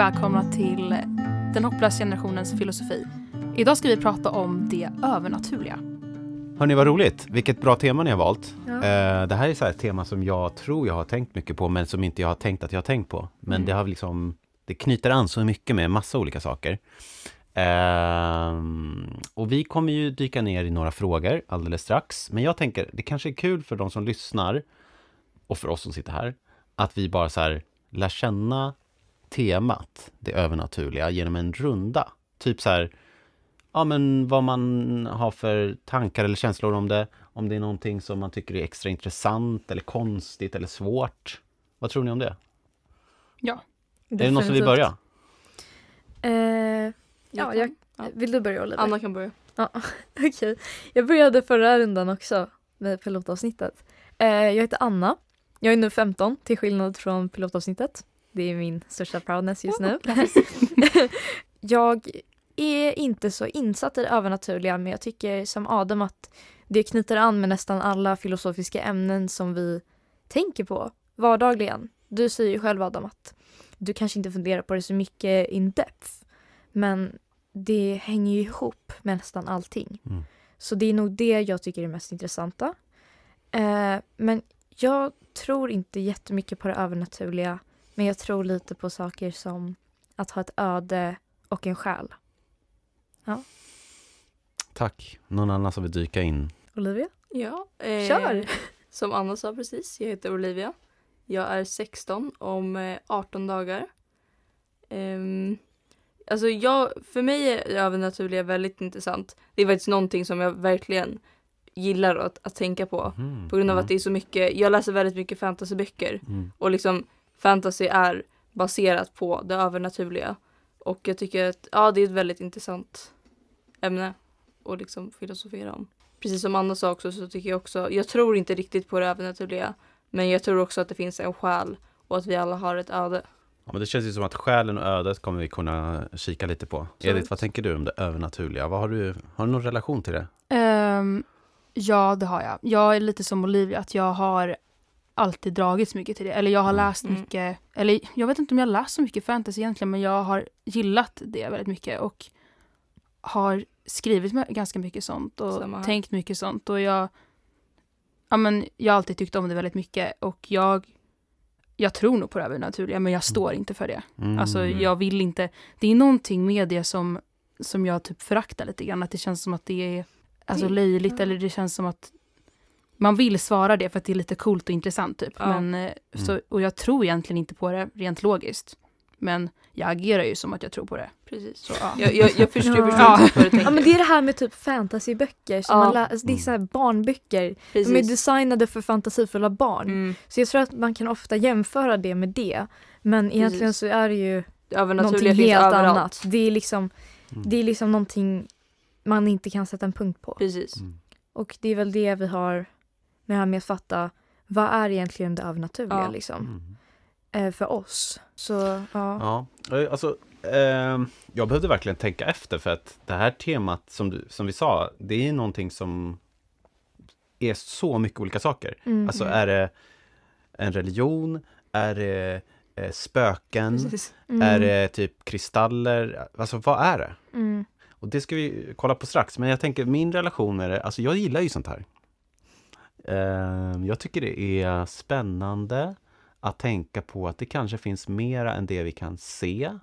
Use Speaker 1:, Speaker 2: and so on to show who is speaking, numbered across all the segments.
Speaker 1: Välkomna till Den hopplösa generationens filosofi. Idag ska vi prata om det övernaturliga.
Speaker 2: Hörni, vad roligt. Vilket bra tema ni har valt.
Speaker 1: Ja.
Speaker 2: Eh, det här är så här ett tema som jag tror jag har tänkt mycket på, men som inte jag har tänkt att jag har tänkt på. Men
Speaker 1: Mm.
Speaker 2: det har liksom, det knyter an så mycket med massa olika saker. Ehm, och vi kommer ju dyka ner i några frågor alldeles strax. Men jag tänker, det kanske är kul för de som lyssnar och för oss som sitter här, att vi bara så här lär känna temat, det övernaturliga, genom en runda. Typ så här, ja men vad man har för tankar eller känslor om det. Om det är någonting som man tycker är extra intressant eller konstigt eller svårt. Vad tror ni om det? Är det någon som vill börja?
Speaker 3: Eh, ja, jag,
Speaker 4: Ja.
Speaker 3: vill du börja Oliver?
Speaker 4: Anna kan börja.
Speaker 3: Ja, okej. Jag började förra rundan också med pilotavsnittet. Eh, jag heter Anna. Jag är nu 15 till skillnad från pilotavsnittet. Det är min största proudness just nu. jag är inte så insatt i det övernaturliga men jag tycker som Adam att det knyter an med nästan alla filosofiska ämnen som vi tänker på vardagligen. Du säger ju själv Adam att du kanske inte funderar på det så mycket in depth men det hänger ju ihop med nästan allting.
Speaker 2: Mm.
Speaker 3: Så det är nog det jag tycker är mest intressanta. Eh, men jag tror inte jättemycket på det övernaturliga. Men jag tror lite på saker som att ha ett öde och en själ.
Speaker 2: Tack. Någon annan som vill dyka in?
Speaker 3: Olivia?
Speaker 4: Ja. Eh,
Speaker 3: Kör!
Speaker 4: Som Anna sa precis, jag heter Olivia. Jag är 16 om eh, 18 dagar. Ehm, alltså jag, för mig är det övernaturliga väldigt intressant. Det är faktiskt någonting som jag verkligen gillar att, att tänka på.
Speaker 2: Mhm.
Speaker 4: På grund av
Speaker 2: Mm.
Speaker 4: att det är så mycket, jag läser väldigt mycket fantasyböcker.
Speaker 2: Mm.
Speaker 4: Och liksom fantasy är baserat på det övernaturliga. Och jag tycker att ja, det är ett väldigt intressant ämne att liksom filosofera om. Precis som Anna sa också så tycker jag också, jag tror inte riktigt på det övernaturliga. Men jag tror också att det finns en själ och att vi alla har ett öde.
Speaker 2: Ja, men det känns ju som att själen och ödet kommer vi kunna kika lite på.
Speaker 4: Absolut.
Speaker 2: Edith, vad tänker du om det övernaturliga? Vad har, du, har du någon relation till det?
Speaker 1: Ehm, ja, det har jag. Jag är lite som Olivia, att jag har alltid dragits mycket till det. Eller jag har
Speaker 2: Mm.
Speaker 1: läst
Speaker 4: Mm.
Speaker 1: mycket, eller jag vet inte om jag läst så mycket fantasy egentligen, men jag har gillat det väldigt mycket och har skrivit ganska mycket sånt och
Speaker 4: Samma
Speaker 1: tänkt mycket sånt. Och jag, ja, men jag har alltid tyckt om det väldigt mycket och jag, jag tror nog på det övernaturliga, men jag står inte för det.
Speaker 2: Mm.
Speaker 1: Alltså jag vill inte, det är någonting med det som, som jag typ föraktar lite grann. Att det känns som att det är alltså, löjligt eller det känns som att man vill svara det för att det är lite coolt och intressant typ.
Speaker 4: Ja.
Speaker 1: Men, eh, så, och jag tror egentligen inte på det rent logiskt. Men jag agerar ju som att jag tror på det.
Speaker 4: Precis.
Speaker 1: Så, ja.
Speaker 4: Jag, jag, jag förstår, jag
Speaker 3: Ja.
Speaker 4: förstår
Speaker 1: Ja.
Speaker 4: vad du tänker.
Speaker 3: Ja men det är det här med typ fantasyböcker. Som
Speaker 4: Ja.
Speaker 3: man lä- alltså, det är så här barnböcker. De är
Speaker 4: Precis.
Speaker 3: designade för fantasifulla barn.
Speaker 4: Mm,
Speaker 3: Så jag tror att man kan ofta jämföra det med det. Men egentligen
Speaker 4: Precis.
Speaker 3: så är det ju någonting helt
Speaker 4: överallt.
Speaker 3: annat. Det är liksom
Speaker 2: Mm.
Speaker 3: Det är liksom någonting man inte kan sätta en punkt på.
Speaker 4: Precis.
Speaker 2: Mm.
Speaker 3: Och det är väl det vi har det här med att fatta vad är egentligen det övernaturliga
Speaker 4: Ja.
Speaker 3: liksom,
Speaker 2: Mm.
Speaker 3: eh, för oss. Så ja.
Speaker 2: Ja, eh, alltså ehm, jag behövde verkligen tänka efter för att det här temat som, du, som vi sa, det är någonting som är så mycket olika saker.
Speaker 3: Mm.
Speaker 2: Alltså är det en religion? Är det eh, spöken?
Speaker 3: Mm.
Speaker 2: Är det typ kristaller? Alltså vad är det?
Speaker 3: Mm.
Speaker 2: Och det ska vi kolla på strax. Men jag tänker min relation med det, alltså jag gillar ju sånt här. Ehm, jag tycker det är spännande att tänka på att det kanske finns mera än det vi kan se.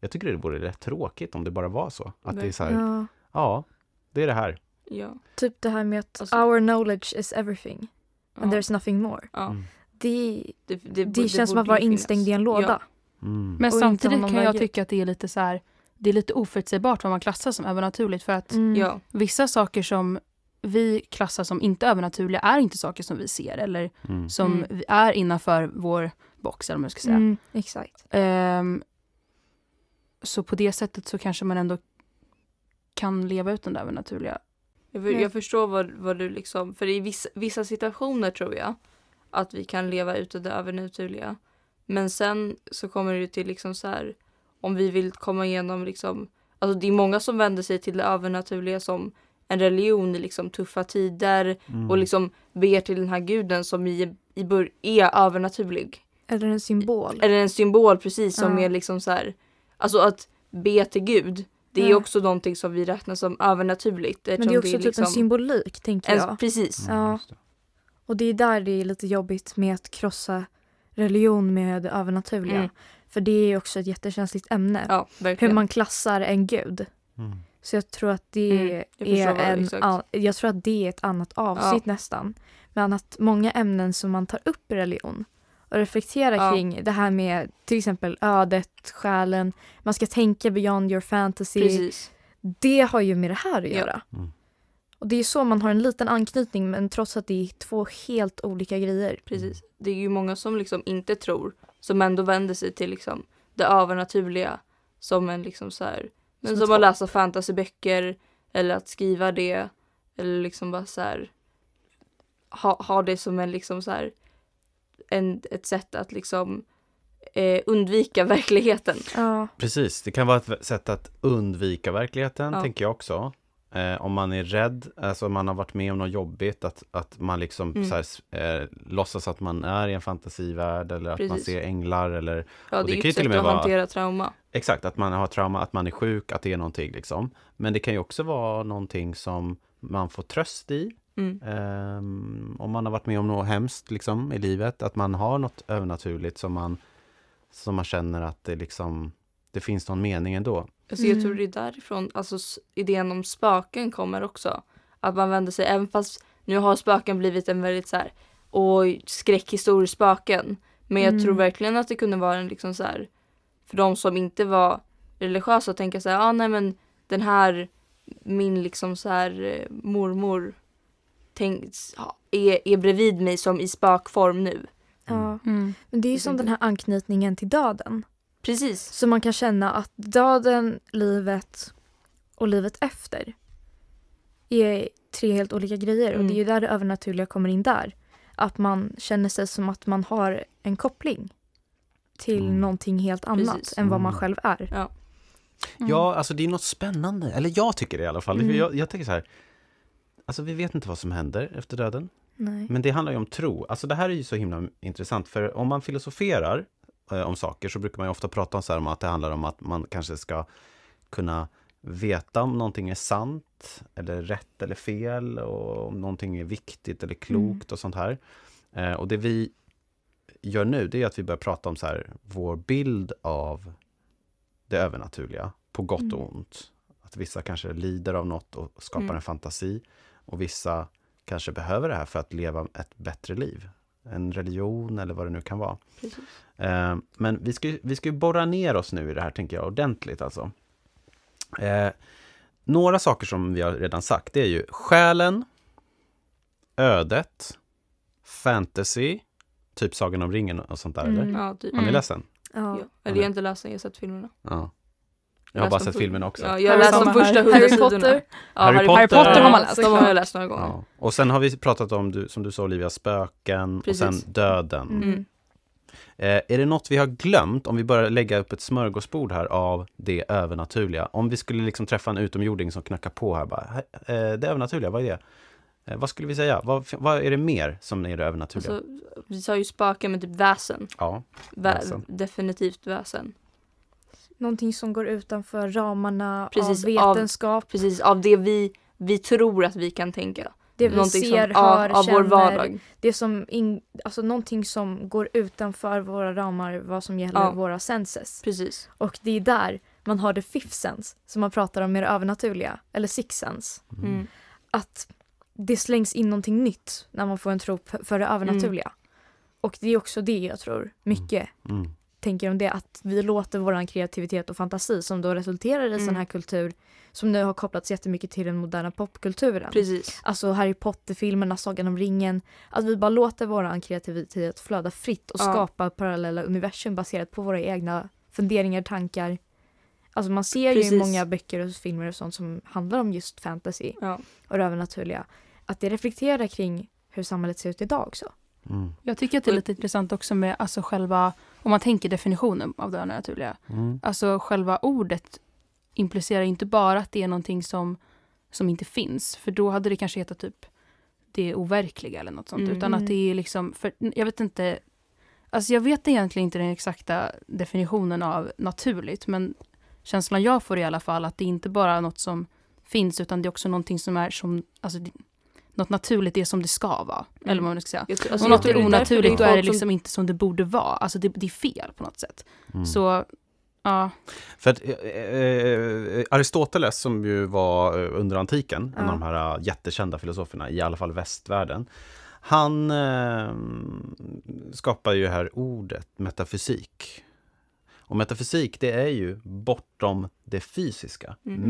Speaker 2: Jag tycker det vore rätt tråkigt om det bara var så. Att det är så här, ja,
Speaker 3: Ja.
Speaker 2: det är det här.
Speaker 4: Ja.
Speaker 3: Typ det här med att
Speaker 4: Alltså-
Speaker 3: our knowledge is everything and
Speaker 4: Ja.
Speaker 3: there's nothing more.
Speaker 4: Ja.
Speaker 2: Mm.
Speaker 3: Det,
Speaker 4: Det, det,
Speaker 3: det, känns som att vara
Speaker 4: finnas.
Speaker 3: instängd i en låda.
Speaker 4: Ja.
Speaker 2: Mm.
Speaker 1: Men
Speaker 3: Och
Speaker 1: samtidigt kan jag tycka att det är lite så här, det är lite oförutsägbart vad man klassar som övernaturligt för att
Speaker 3: Mm.
Speaker 4: Ja.
Speaker 1: vissa saker som vi klassar som inte övernaturliga är inte saker som vi ser eller
Speaker 2: Mm.
Speaker 1: som
Speaker 4: Mm.
Speaker 1: vi- är innanför vår box eller vad man ska säga.
Speaker 3: Mm, exakt.
Speaker 1: Ehm, så på det sättet så kanske man ändå kan leva ut den där övernaturliga.
Speaker 4: Jag, jag förstår vad, vad du liksom, för i vissa, vissa situationer tror jag att vi kan leva ute det övernaturliga. Men sen så kommer det ju till liksom så här, om vi vill komma igenom liksom, alltså det är många som vänder sig till det övernaturliga som en religion i liksom tuffa tider
Speaker 2: Mm.
Speaker 4: och liksom ber till den här guden som i, i bör, är övernaturlig.
Speaker 3: Eller en symbol.
Speaker 4: Eller en symbol precis som
Speaker 3: Ja.
Speaker 4: är liksom så här. Alltså att be till Gud. Det är
Speaker 3: Ja.
Speaker 4: också någonting som vi räknar som övernaturligt.
Speaker 3: Men det är också typ
Speaker 4: liksom
Speaker 3: en symbolik tänker
Speaker 4: en,
Speaker 3: jag.
Speaker 4: Precis.
Speaker 3: Ja.
Speaker 2: just det.
Speaker 3: Och det är där det är lite jobbigt med att krossa religion med det övernaturliga.
Speaker 4: Mm.
Speaker 3: För det är också ett jättekänsligt ämne.
Speaker 4: Ja,
Speaker 3: Hur man klassar en gud.
Speaker 2: Mm.
Speaker 3: Så jag tror att det
Speaker 4: Mm,
Speaker 3: är en,
Speaker 4: exakt.
Speaker 3: jag tror att det är ett annat avsnitt nästan. Men att många ämnen som man tar upp i religion och reflekterar
Speaker 4: Ja.
Speaker 3: kring det här med till exempel ödet, själen, man ska tänka beyond your fantasy.
Speaker 4: Precis.
Speaker 3: Det har ju med det här att
Speaker 4: Ja.
Speaker 3: göra.
Speaker 2: Mm.
Speaker 3: Och det är så man har en liten anknytning men trots att det är två helt olika grejer.
Speaker 4: Precis. Det är ju många som liksom inte tror som ändå vänder sig till liksom det övernaturliga som en liksom så här men
Speaker 3: Som
Speaker 4: som, att läsa fantasyböcker eller att skriva det eller liksom bara så här ha, ha det som en liksom så här en, ett sätt att liksom eh, undvika verkligheten.
Speaker 3: Ja,
Speaker 2: Precis, det kan vara ett sätt att undvika verkligheten,
Speaker 4: Ja.
Speaker 2: tänker jag också. Eh, om man är rädd, alltså om man har varit med om något jobbigt, att, att man liksom
Speaker 4: Mm.
Speaker 2: så här, eh, låtsas att man är i en fantasivärld eller att man
Speaker 4: Precis.
Speaker 2: ser änglar eller
Speaker 4: Ja,
Speaker 2: Och
Speaker 4: det,
Speaker 2: det
Speaker 4: är
Speaker 2: kan
Speaker 4: ju ett
Speaker 2: till och
Speaker 4: sätt
Speaker 2: med
Speaker 4: att
Speaker 2: vara-
Speaker 4: hantera trauma.
Speaker 2: Exakt, att man har trauma, att man är sjuk, att det är någonting liksom. Men det kan ju också vara någonting som man får tröst i.
Speaker 4: Mm.
Speaker 2: Ehm, om man har varit med om något hemskt liksom, i livet, att man har något övernaturligt som man, som man känner att det liksom, det finns någon mening ändå.
Speaker 4: Alltså jag tror
Speaker 3: Mm.
Speaker 4: det är därifrån alltså, idén om spöken kommer också. Att man vänder sig, även fast nu har spöken blivit en väldigt så här, oj, skräckhistorisk spöken. Men jag
Speaker 3: Mm.
Speaker 4: tror verkligen att det kunde vara en liksom så här, för de som inte var religiösa att tänka så här, ah, nej men den här, min liksom så här eh, mormor tänk, är, är bredvid mig som i spökform nu.
Speaker 3: ja.
Speaker 1: Mm.
Speaker 3: Men det är ju som den här anknytningen till döden.
Speaker 4: Precis.
Speaker 3: Så man kan känna att döden, livet och livet efter är tre helt olika grejer. Och
Speaker 4: Mm.
Speaker 3: det är ju där det övernaturliga kommer in där. Att man känner sig som att man har en koppling till
Speaker 2: Mm.
Speaker 3: någonting helt annat
Speaker 4: Precis.
Speaker 3: än vad man
Speaker 2: Mm.
Speaker 3: själv är.
Speaker 1: Mm.
Speaker 2: Ja, alltså det är något spännande. Eller jag tycker det i alla fall.
Speaker 3: Mm.
Speaker 2: Jag, jag tänker så här. Alltså vi vet inte vad som händer efter döden.
Speaker 3: Nej.
Speaker 2: Men det handlar ju om tro. Alltså det här är ju så himla intressant. För om man filosoferar eh, om saker så brukar man ju ofta prata om, så här, om att det handlar om att man kanske ska kunna veta om någonting är sant eller rätt eller fel och om någonting är viktigt eller klokt och sånt här. Eh, och det vi gör nu det är att vi börjar prata om så här, vår bild av det övernaturliga på gott
Speaker 3: Mm.
Speaker 2: och ont. Att vissa kanske lider av något och skapar
Speaker 4: Mm.
Speaker 2: en fantasi och vissa kanske behöver det här för att leva ett bättre liv. En religion eller vad det nu kan vara. Eh, men vi ska, vi ska borra ner oss nu i det här, tänker jag, ordentligt alltså. Eh, några saker som vi har redan sagt, det är ju själen, ödet, fantasy, typ Sagan om ringen och sånt där, eller?
Speaker 3: Mm.
Speaker 4: Ja, typ.
Speaker 2: Har ni
Speaker 1: Mm.
Speaker 2: läst den?
Speaker 3: Ja.
Speaker 4: Ja. Eller jag har inte läst den, jag har sett filmerna.
Speaker 2: Ja. Jag har bara sett
Speaker 4: fil-
Speaker 2: filmen också.
Speaker 4: Ja, jag har läst de första hundra
Speaker 3: Harry
Speaker 4: sidorna.
Speaker 3: Potter.
Speaker 4: Ja,
Speaker 2: Harry
Speaker 1: Harry
Speaker 2: Potter
Speaker 1: Potter har man läst.
Speaker 4: De har jag läst några gånger.
Speaker 2: Ja. Och sen har vi pratat om, du, som du sa Olivia, spöken
Speaker 4: Precis.
Speaker 2: och sen döden.
Speaker 3: Mm.
Speaker 4: Mm.
Speaker 2: Eh, är det något vi har glömt, om vi börjar lägga upp ett smörgåsbord här av det övernaturliga? Om vi skulle liksom träffa en utomjording som knackar på här, bara, "Hej, eh, det övernaturliga, vad är det? Eh, vad skulle vi säga? Vad, vad är det mer som är det övernaturliga?
Speaker 4: Alltså, vi sa ju spöken men typ väsen.
Speaker 2: ja,
Speaker 4: Vä-
Speaker 2: Väsen.
Speaker 4: Definitivt väsen.
Speaker 3: Någonting som går utanför ramarna
Speaker 4: Precis,
Speaker 3: av
Speaker 4: av-
Speaker 3: vetenskap.
Speaker 4: Precis, av det vi, vi tror att vi kan tänka.
Speaker 3: det vi
Speaker 4: Någonting
Speaker 3: ser,
Speaker 4: som,
Speaker 3: hör,
Speaker 4: av, av
Speaker 3: känner.
Speaker 4: vår vardag.
Speaker 3: Det som in, alltså någonting som går utanför våra ramar vad som gäller
Speaker 4: Ja.
Speaker 3: våra senses.
Speaker 4: Precis.
Speaker 3: Och det är där man har det fifth sense som man pratar om med det övernaturliga. Eller sixth sense.
Speaker 4: Mm.
Speaker 3: Att det slängs in någonting nytt när man får en tro för det övernaturliga. Och det är också det jag tror mycket
Speaker 2: Mm.
Speaker 3: tänker om det. Att vi låter vår kreativitet och fantasi som då resulterar i
Speaker 4: Mm.
Speaker 3: sån här kultur som nu har kopplats jättemycket till den moderna popkulturen.
Speaker 4: Precis.
Speaker 3: Alltså Harry Potter-filmerna, Sagan om ringen. Att vi bara låter vår kreativitet flöda fritt och
Speaker 4: Ja.
Speaker 3: skapa parallella universum baserat på våra egna funderingar, tankar. Alltså man ser ju
Speaker 4: Precis.
Speaker 3: i många böcker och filmer och sånt som handlar om just fantasy
Speaker 4: Ja.
Speaker 3: och det övernaturliga. Att det reflekterar kring hur samhället ser ut idag också.
Speaker 2: Mm.
Speaker 1: Jag tycker att det är lite intressant också med alltså själva, om man tänker definitionen av det övernaturliga.
Speaker 2: Mm.
Speaker 1: Alltså själva ordet implicerar inte bara att det är någonting som, som inte finns. För då hade det kanske hetat typ det overkliga eller något sånt.
Speaker 4: Mm.
Speaker 1: Utan att det är liksom, för jag vet inte, Alltså jag vet egentligen inte den exakta definitionen av naturligt, men känslan jag får i alla fall att det inte bara är något som finns, utan det är också någonting som är som, alltså något naturligt är som det ska vara.
Speaker 4: Mm.
Speaker 1: Eller vad man ska säga. Om
Speaker 4: alltså, jag
Speaker 1: något är
Speaker 4: det
Speaker 1: onaturligt, då är det
Speaker 4: folk som-
Speaker 1: liksom inte som det borde vara. Alltså det, det är fel på något sätt.
Speaker 5: Mm.
Speaker 1: Så, ja.
Speaker 2: För att, eh, eh, Aristoteles som ju var eh, under antiken, en
Speaker 3: Ja.
Speaker 2: av de här eh, jättekända filosoferna, i alla fall västvärlden. Han eh, skapar ju här ordet metafysik. Och metafysik det är ju bortom det fysiska,
Speaker 4: Mm.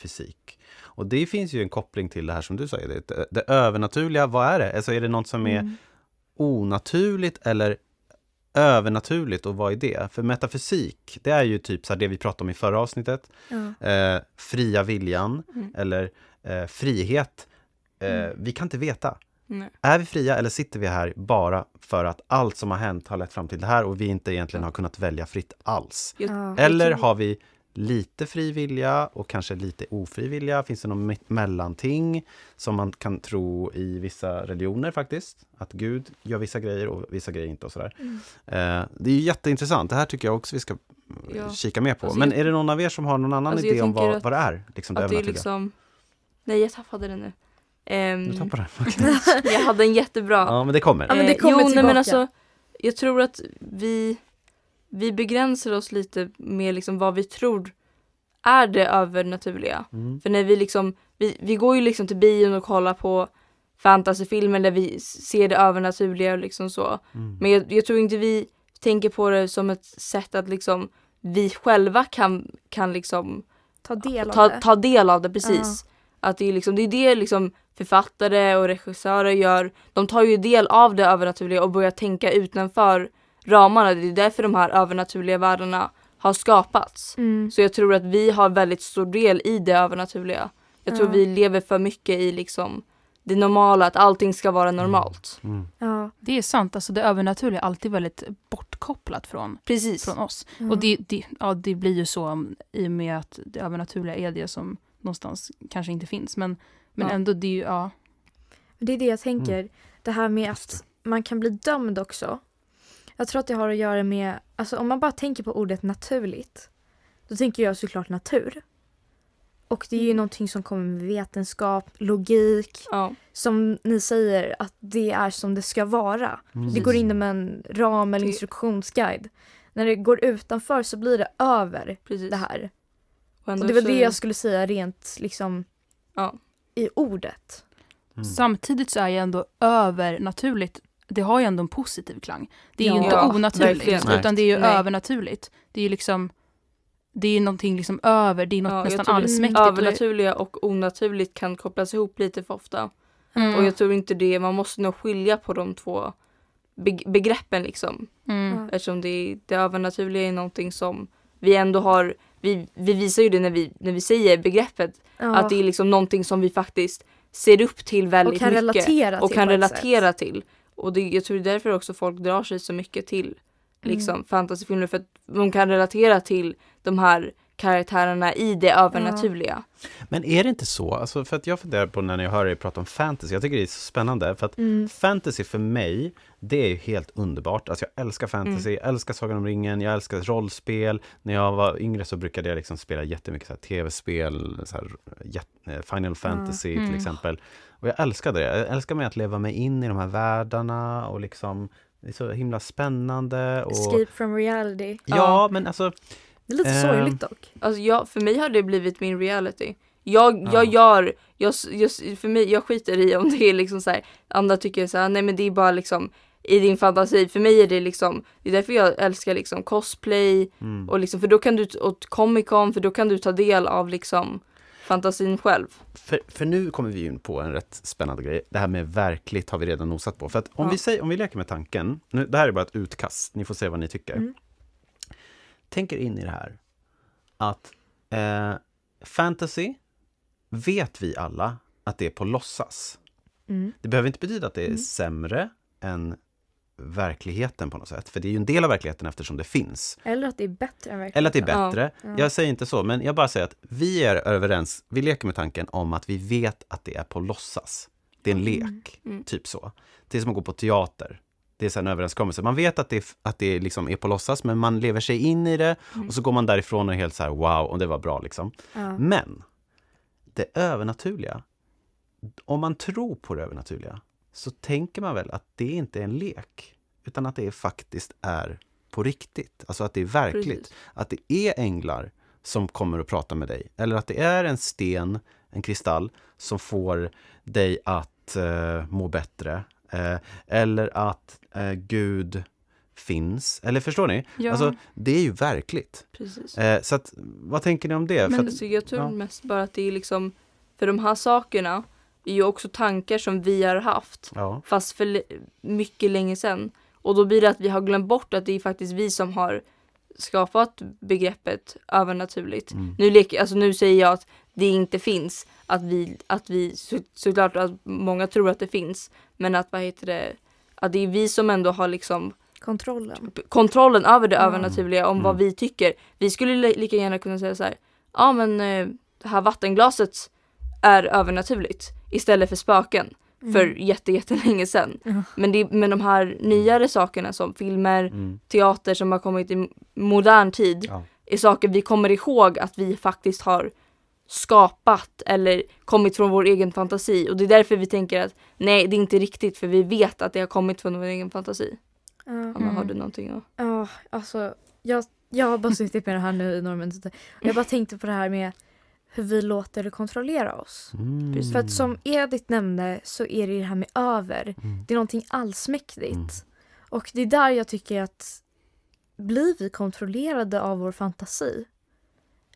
Speaker 2: Metafysik. Och det finns ju en koppling till det här som du säger, det, det övernaturliga, vad är det? Alltså är det något som är
Speaker 3: Mm.
Speaker 2: onaturligt eller övernaturligt och vad är det? För metafysik, det är ju typ så det vi pratade om i förra avsnittet.
Speaker 3: Ja.
Speaker 2: Eh, fria viljan
Speaker 4: Mm.
Speaker 2: eller eh, frihet. Eh,
Speaker 3: Mm.
Speaker 2: Vi kan inte veta.
Speaker 4: Nej.
Speaker 2: Är vi fria eller sitter vi här bara för att allt som har hänt har lett fram till det här och vi inte egentligen har kunnat välja fritt alls?
Speaker 3: Ja.
Speaker 2: Eller har vi lite fri vilja och kanske lite ofri vilja? Finns det någon me- mellanting som man kan tro i vissa religioner faktiskt? Att Gud gör vissa grejer och vissa grejer inte och sådär.
Speaker 3: Mm.
Speaker 2: Eh, det är ju jätteintressant. Det här tycker jag också vi ska eh,
Speaker 4: Ja.
Speaker 2: kika mer på.
Speaker 4: Alltså,
Speaker 2: Men är det någon av er som har någon annan
Speaker 4: Alltså,
Speaker 2: idé om vad,
Speaker 4: att-
Speaker 2: vad det är? Liksom det
Speaker 4: Att det är liksom... Nej, jag tappade den nu. Ehm,
Speaker 2: Du tappar den.
Speaker 4: jag hade en jättebra.
Speaker 2: Ja, men det kommer.
Speaker 3: Ja, men det
Speaker 4: Eh,
Speaker 3: kommer
Speaker 4: jo, nej, men
Speaker 3: tillbaka.
Speaker 4: alltså, jag tror att vi, vi begränsar oss lite med liksom vad vi tror är det övernaturliga.
Speaker 2: Mm.
Speaker 4: För när vi liksom, vi, vi går ju liksom till bion och kollar på fantasyfilmer där vi ser det övernaturliga och liksom så.
Speaker 2: Mm.
Speaker 4: Men jag, jag tror inte vi tänker på det som ett sätt att liksom vi själva kan, kan liksom
Speaker 3: Ta del av
Speaker 4: ta,
Speaker 3: det.
Speaker 4: ta del av det precis. Att det är liksom, det är det liksom författare och regissörer gör. De tar ju del av det övernaturliga och börjar tänka utanför ramarna. Det är därför de här övernaturliga världarna har skapats.
Speaker 3: Mm.
Speaker 4: Så jag tror att vi har väldigt stor del i det övernaturliga. Jag tror
Speaker 3: Ja.
Speaker 4: vi lever för mycket i liksom det normala, att allting ska vara normalt.
Speaker 2: Mm.
Speaker 3: Ja.
Speaker 1: Det är sant, alltså det övernaturliga är alltid väldigt bortkopplat från,
Speaker 4: Precis.
Speaker 1: från oss.
Speaker 3: Ja.
Speaker 1: Och det, det, ja, det blir ju så i och med att det övernaturliga är det som någonstans kanske inte finns. Men, men
Speaker 4: Ja.
Speaker 1: ändå, det är ju, ja.
Speaker 3: Det är det jag tänker. Det här med att man kan bli dömd också. Jag tror att det har att göra med, alltså om man bara tänker på ordet naturligt, då tänker jag såklart natur. Och det är ju någonting som kommer med vetenskap, logik,
Speaker 4: Ja,
Speaker 3: som ni säger att det är som det ska vara.
Speaker 2: Mm.
Speaker 3: Det går inom en ram eller instruktionsguide. När det går utanför så blir det över
Speaker 4: precis.
Speaker 3: det här.
Speaker 4: ändå
Speaker 3: Och det var
Speaker 4: så-
Speaker 3: det jag skulle säga rent liksom
Speaker 4: Ja.
Speaker 3: i ordet.
Speaker 2: Mm.
Speaker 1: Samtidigt så är ju ändå övernaturligt, det har ju ändå en positiv klang. Det är
Speaker 3: Ja.
Speaker 1: ju inte
Speaker 4: Ja,
Speaker 1: onaturligt,
Speaker 4: verkligen.
Speaker 1: Utan det är ju
Speaker 4: Nej.
Speaker 1: övernaturligt. Det är ju liksom, det är någonting liksom över, det är något
Speaker 4: Ja,
Speaker 1: nästan allsmäktigt. och
Speaker 4: Övernaturliga och onaturligt kan kopplas ihop lite för ofta.
Speaker 1: Mm.
Speaker 4: Och jag tror inte det, man måste nog skilja på de två be- begreppen liksom.
Speaker 1: Mm.
Speaker 4: Eftersom det, det övernaturliga är någonting som vi ändå har, vi, vi visar ju det när vi, när vi säger begreppet,
Speaker 3: Ja.
Speaker 4: att det är liksom någonting som vi faktiskt ser upp till väldigt
Speaker 3: och kan
Speaker 4: mycket.
Speaker 3: relatera
Speaker 4: och
Speaker 3: till
Speaker 4: kan
Speaker 3: på ett
Speaker 4: relatera
Speaker 3: sätt.
Speaker 4: till. Och det, jag tror det är därför också folk drar sig så mycket till liksom
Speaker 3: Mm.
Speaker 4: fantasyfilmer för att de kan relatera till de här karaktärerna i det övernaturliga.
Speaker 2: Men är det inte så, alltså för att jag funderar på när jag hör er prata om fantasy, jag tycker det är så spännande för att
Speaker 3: Mm.
Speaker 2: fantasy för mig, det är ju helt underbart. Alltså jag älskar fantasy, jag älskar Sagan om ringen, jag älskar rollspel. När jag var yngre så brukade jag liksom spela jättemycket så tv-spel, så här, eh, Final Fantasy
Speaker 1: Mm.
Speaker 2: till exempel. Och jag älskade det. Jag älskar med att leva mig in i de här världarna och liksom det är så himla spännande. Och,
Speaker 3: Escape from reality.
Speaker 2: ja, men alltså
Speaker 3: Det är lite
Speaker 2: Ehm.
Speaker 3: sorgligt dock.
Speaker 4: Alltså jag, för mig har det blivit min reality. Jag,
Speaker 2: Ja.
Speaker 4: jag gör, jag, jag, för mig, jag skiter i om det är liksom så här, andra tycker så här, nej men det är bara liksom i din fantasi. För mig är det liksom, det är därför jag älskar liksom cosplay
Speaker 2: mm.
Speaker 4: och liksom, för då kan du, och Comic Con, för då kan du ta del av liksom fantasin själv.
Speaker 2: För, för nu kommer vi in på en rätt spännande grej. Det här med verkligt har vi redan nosat på. För att om,
Speaker 4: Ja.
Speaker 2: vi, säger, om vi leker med tanken, nu, det här är bara ett utkast, ni får se vad ni tycker.
Speaker 3: Mm.
Speaker 2: Tänk er in i det här att eh, fantasy vet vi alla att det är på låtsas.
Speaker 3: Mm.
Speaker 2: Det behöver inte betyda att det är
Speaker 3: Mm.
Speaker 2: sämre än verkligheten på något sätt. För det är ju en del av verkligheten eftersom det finns.
Speaker 3: Eller att det är bättre än verkligheten.
Speaker 2: Eller att det är
Speaker 4: Ja.
Speaker 2: bättre.
Speaker 3: Ja.
Speaker 2: Jag säger inte så, men jag bara säger att vi är överens. Vi leker med tanken om att vi vet att det är på låtsas. Det är en lek,
Speaker 4: Mm.
Speaker 2: typ så. Det är som att gå på teater. Det är så en överenskommelse. Man vet att det, att det liksom är på låtsas, men man lever sig in i det
Speaker 4: Mm.
Speaker 2: och så går man därifrån och är helt så här wow, och det var bra liksom.
Speaker 3: Ja.
Speaker 2: Men det övernaturliga, om man tror på det övernaturliga, så tänker man väl att det inte är en lek, utan att det faktiskt är på riktigt. Alltså att det är verkligt.
Speaker 4: Precis.
Speaker 2: Att det är änglar som kommer att prata med dig. Eller att det är en sten, en kristall, som får dig att eh, må bättre. Eh, eller att eh, Gud finns. Eller förstår ni?
Speaker 1: Ja.
Speaker 2: Alltså, det är ju verkligt.
Speaker 4: Precis.
Speaker 2: Eh, så att, vad tänker ni om det?
Speaker 1: Men
Speaker 2: att,
Speaker 4: jag tror
Speaker 2: ja.
Speaker 4: mest bara att det är liksom, för de här sakerna är ju också tankar som vi har haft,
Speaker 2: ja.
Speaker 4: fast för mycket länge sedan. Och då blir det att vi har glömt bort att det är faktiskt vi som har skapat begreppet övernaturligt.
Speaker 2: Mm.
Speaker 4: Nu, leker, alltså nu säger jag att det inte finns, att vi, att vi så, såklart att många tror att det finns, men att vad heter det, att det är vi som ändå har liksom
Speaker 3: Kontrollen.
Speaker 4: kontrollen över det
Speaker 3: Mm.
Speaker 4: övernaturliga om vad
Speaker 2: Mm.
Speaker 4: vi tycker. Vi skulle li- lika gärna kunna säga så här, ja men eh, det här vattenglaset är övernaturligt istället för spöken för jätte, jättelänge sedan.
Speaker 3: Ja.
Speaker 4: Men, det, men de här nyare sakerna som filmer,
Speaker 2: Mm.
Speaker 4: teater som har kommit i modern tid
Speaker 2: Ja.
Speaker 4: är saker vi kommer ihåg att vi faktiskt har skapat eller kommit från vår egen fantasi och det är därför vi tänker att nej det är inte riktigt för vi vet att det har kommit från vår egen fantasi.
Speaker 3: Ja.
Speaker 4: Om man
Speaker 1: Mm.
Speaker 4: har du någonting att...
Speaker 3: Ja, alltså jag, jag har bara suttit med det här nu i några minuter. Jag bara tänkte på det här med hur vi låter det kontrollera oss.
Speaker 2: Mm.
Speaker 3: För att som Edith nämnde så är det det här med över.
Speaker 2: Mm.
Speaker 3: Det är någonting allsmäktigt.
Speaker 2: Mm.
Speaker 3: Och det är där jag tycker att blir vi kontrollerade av vår fantasi?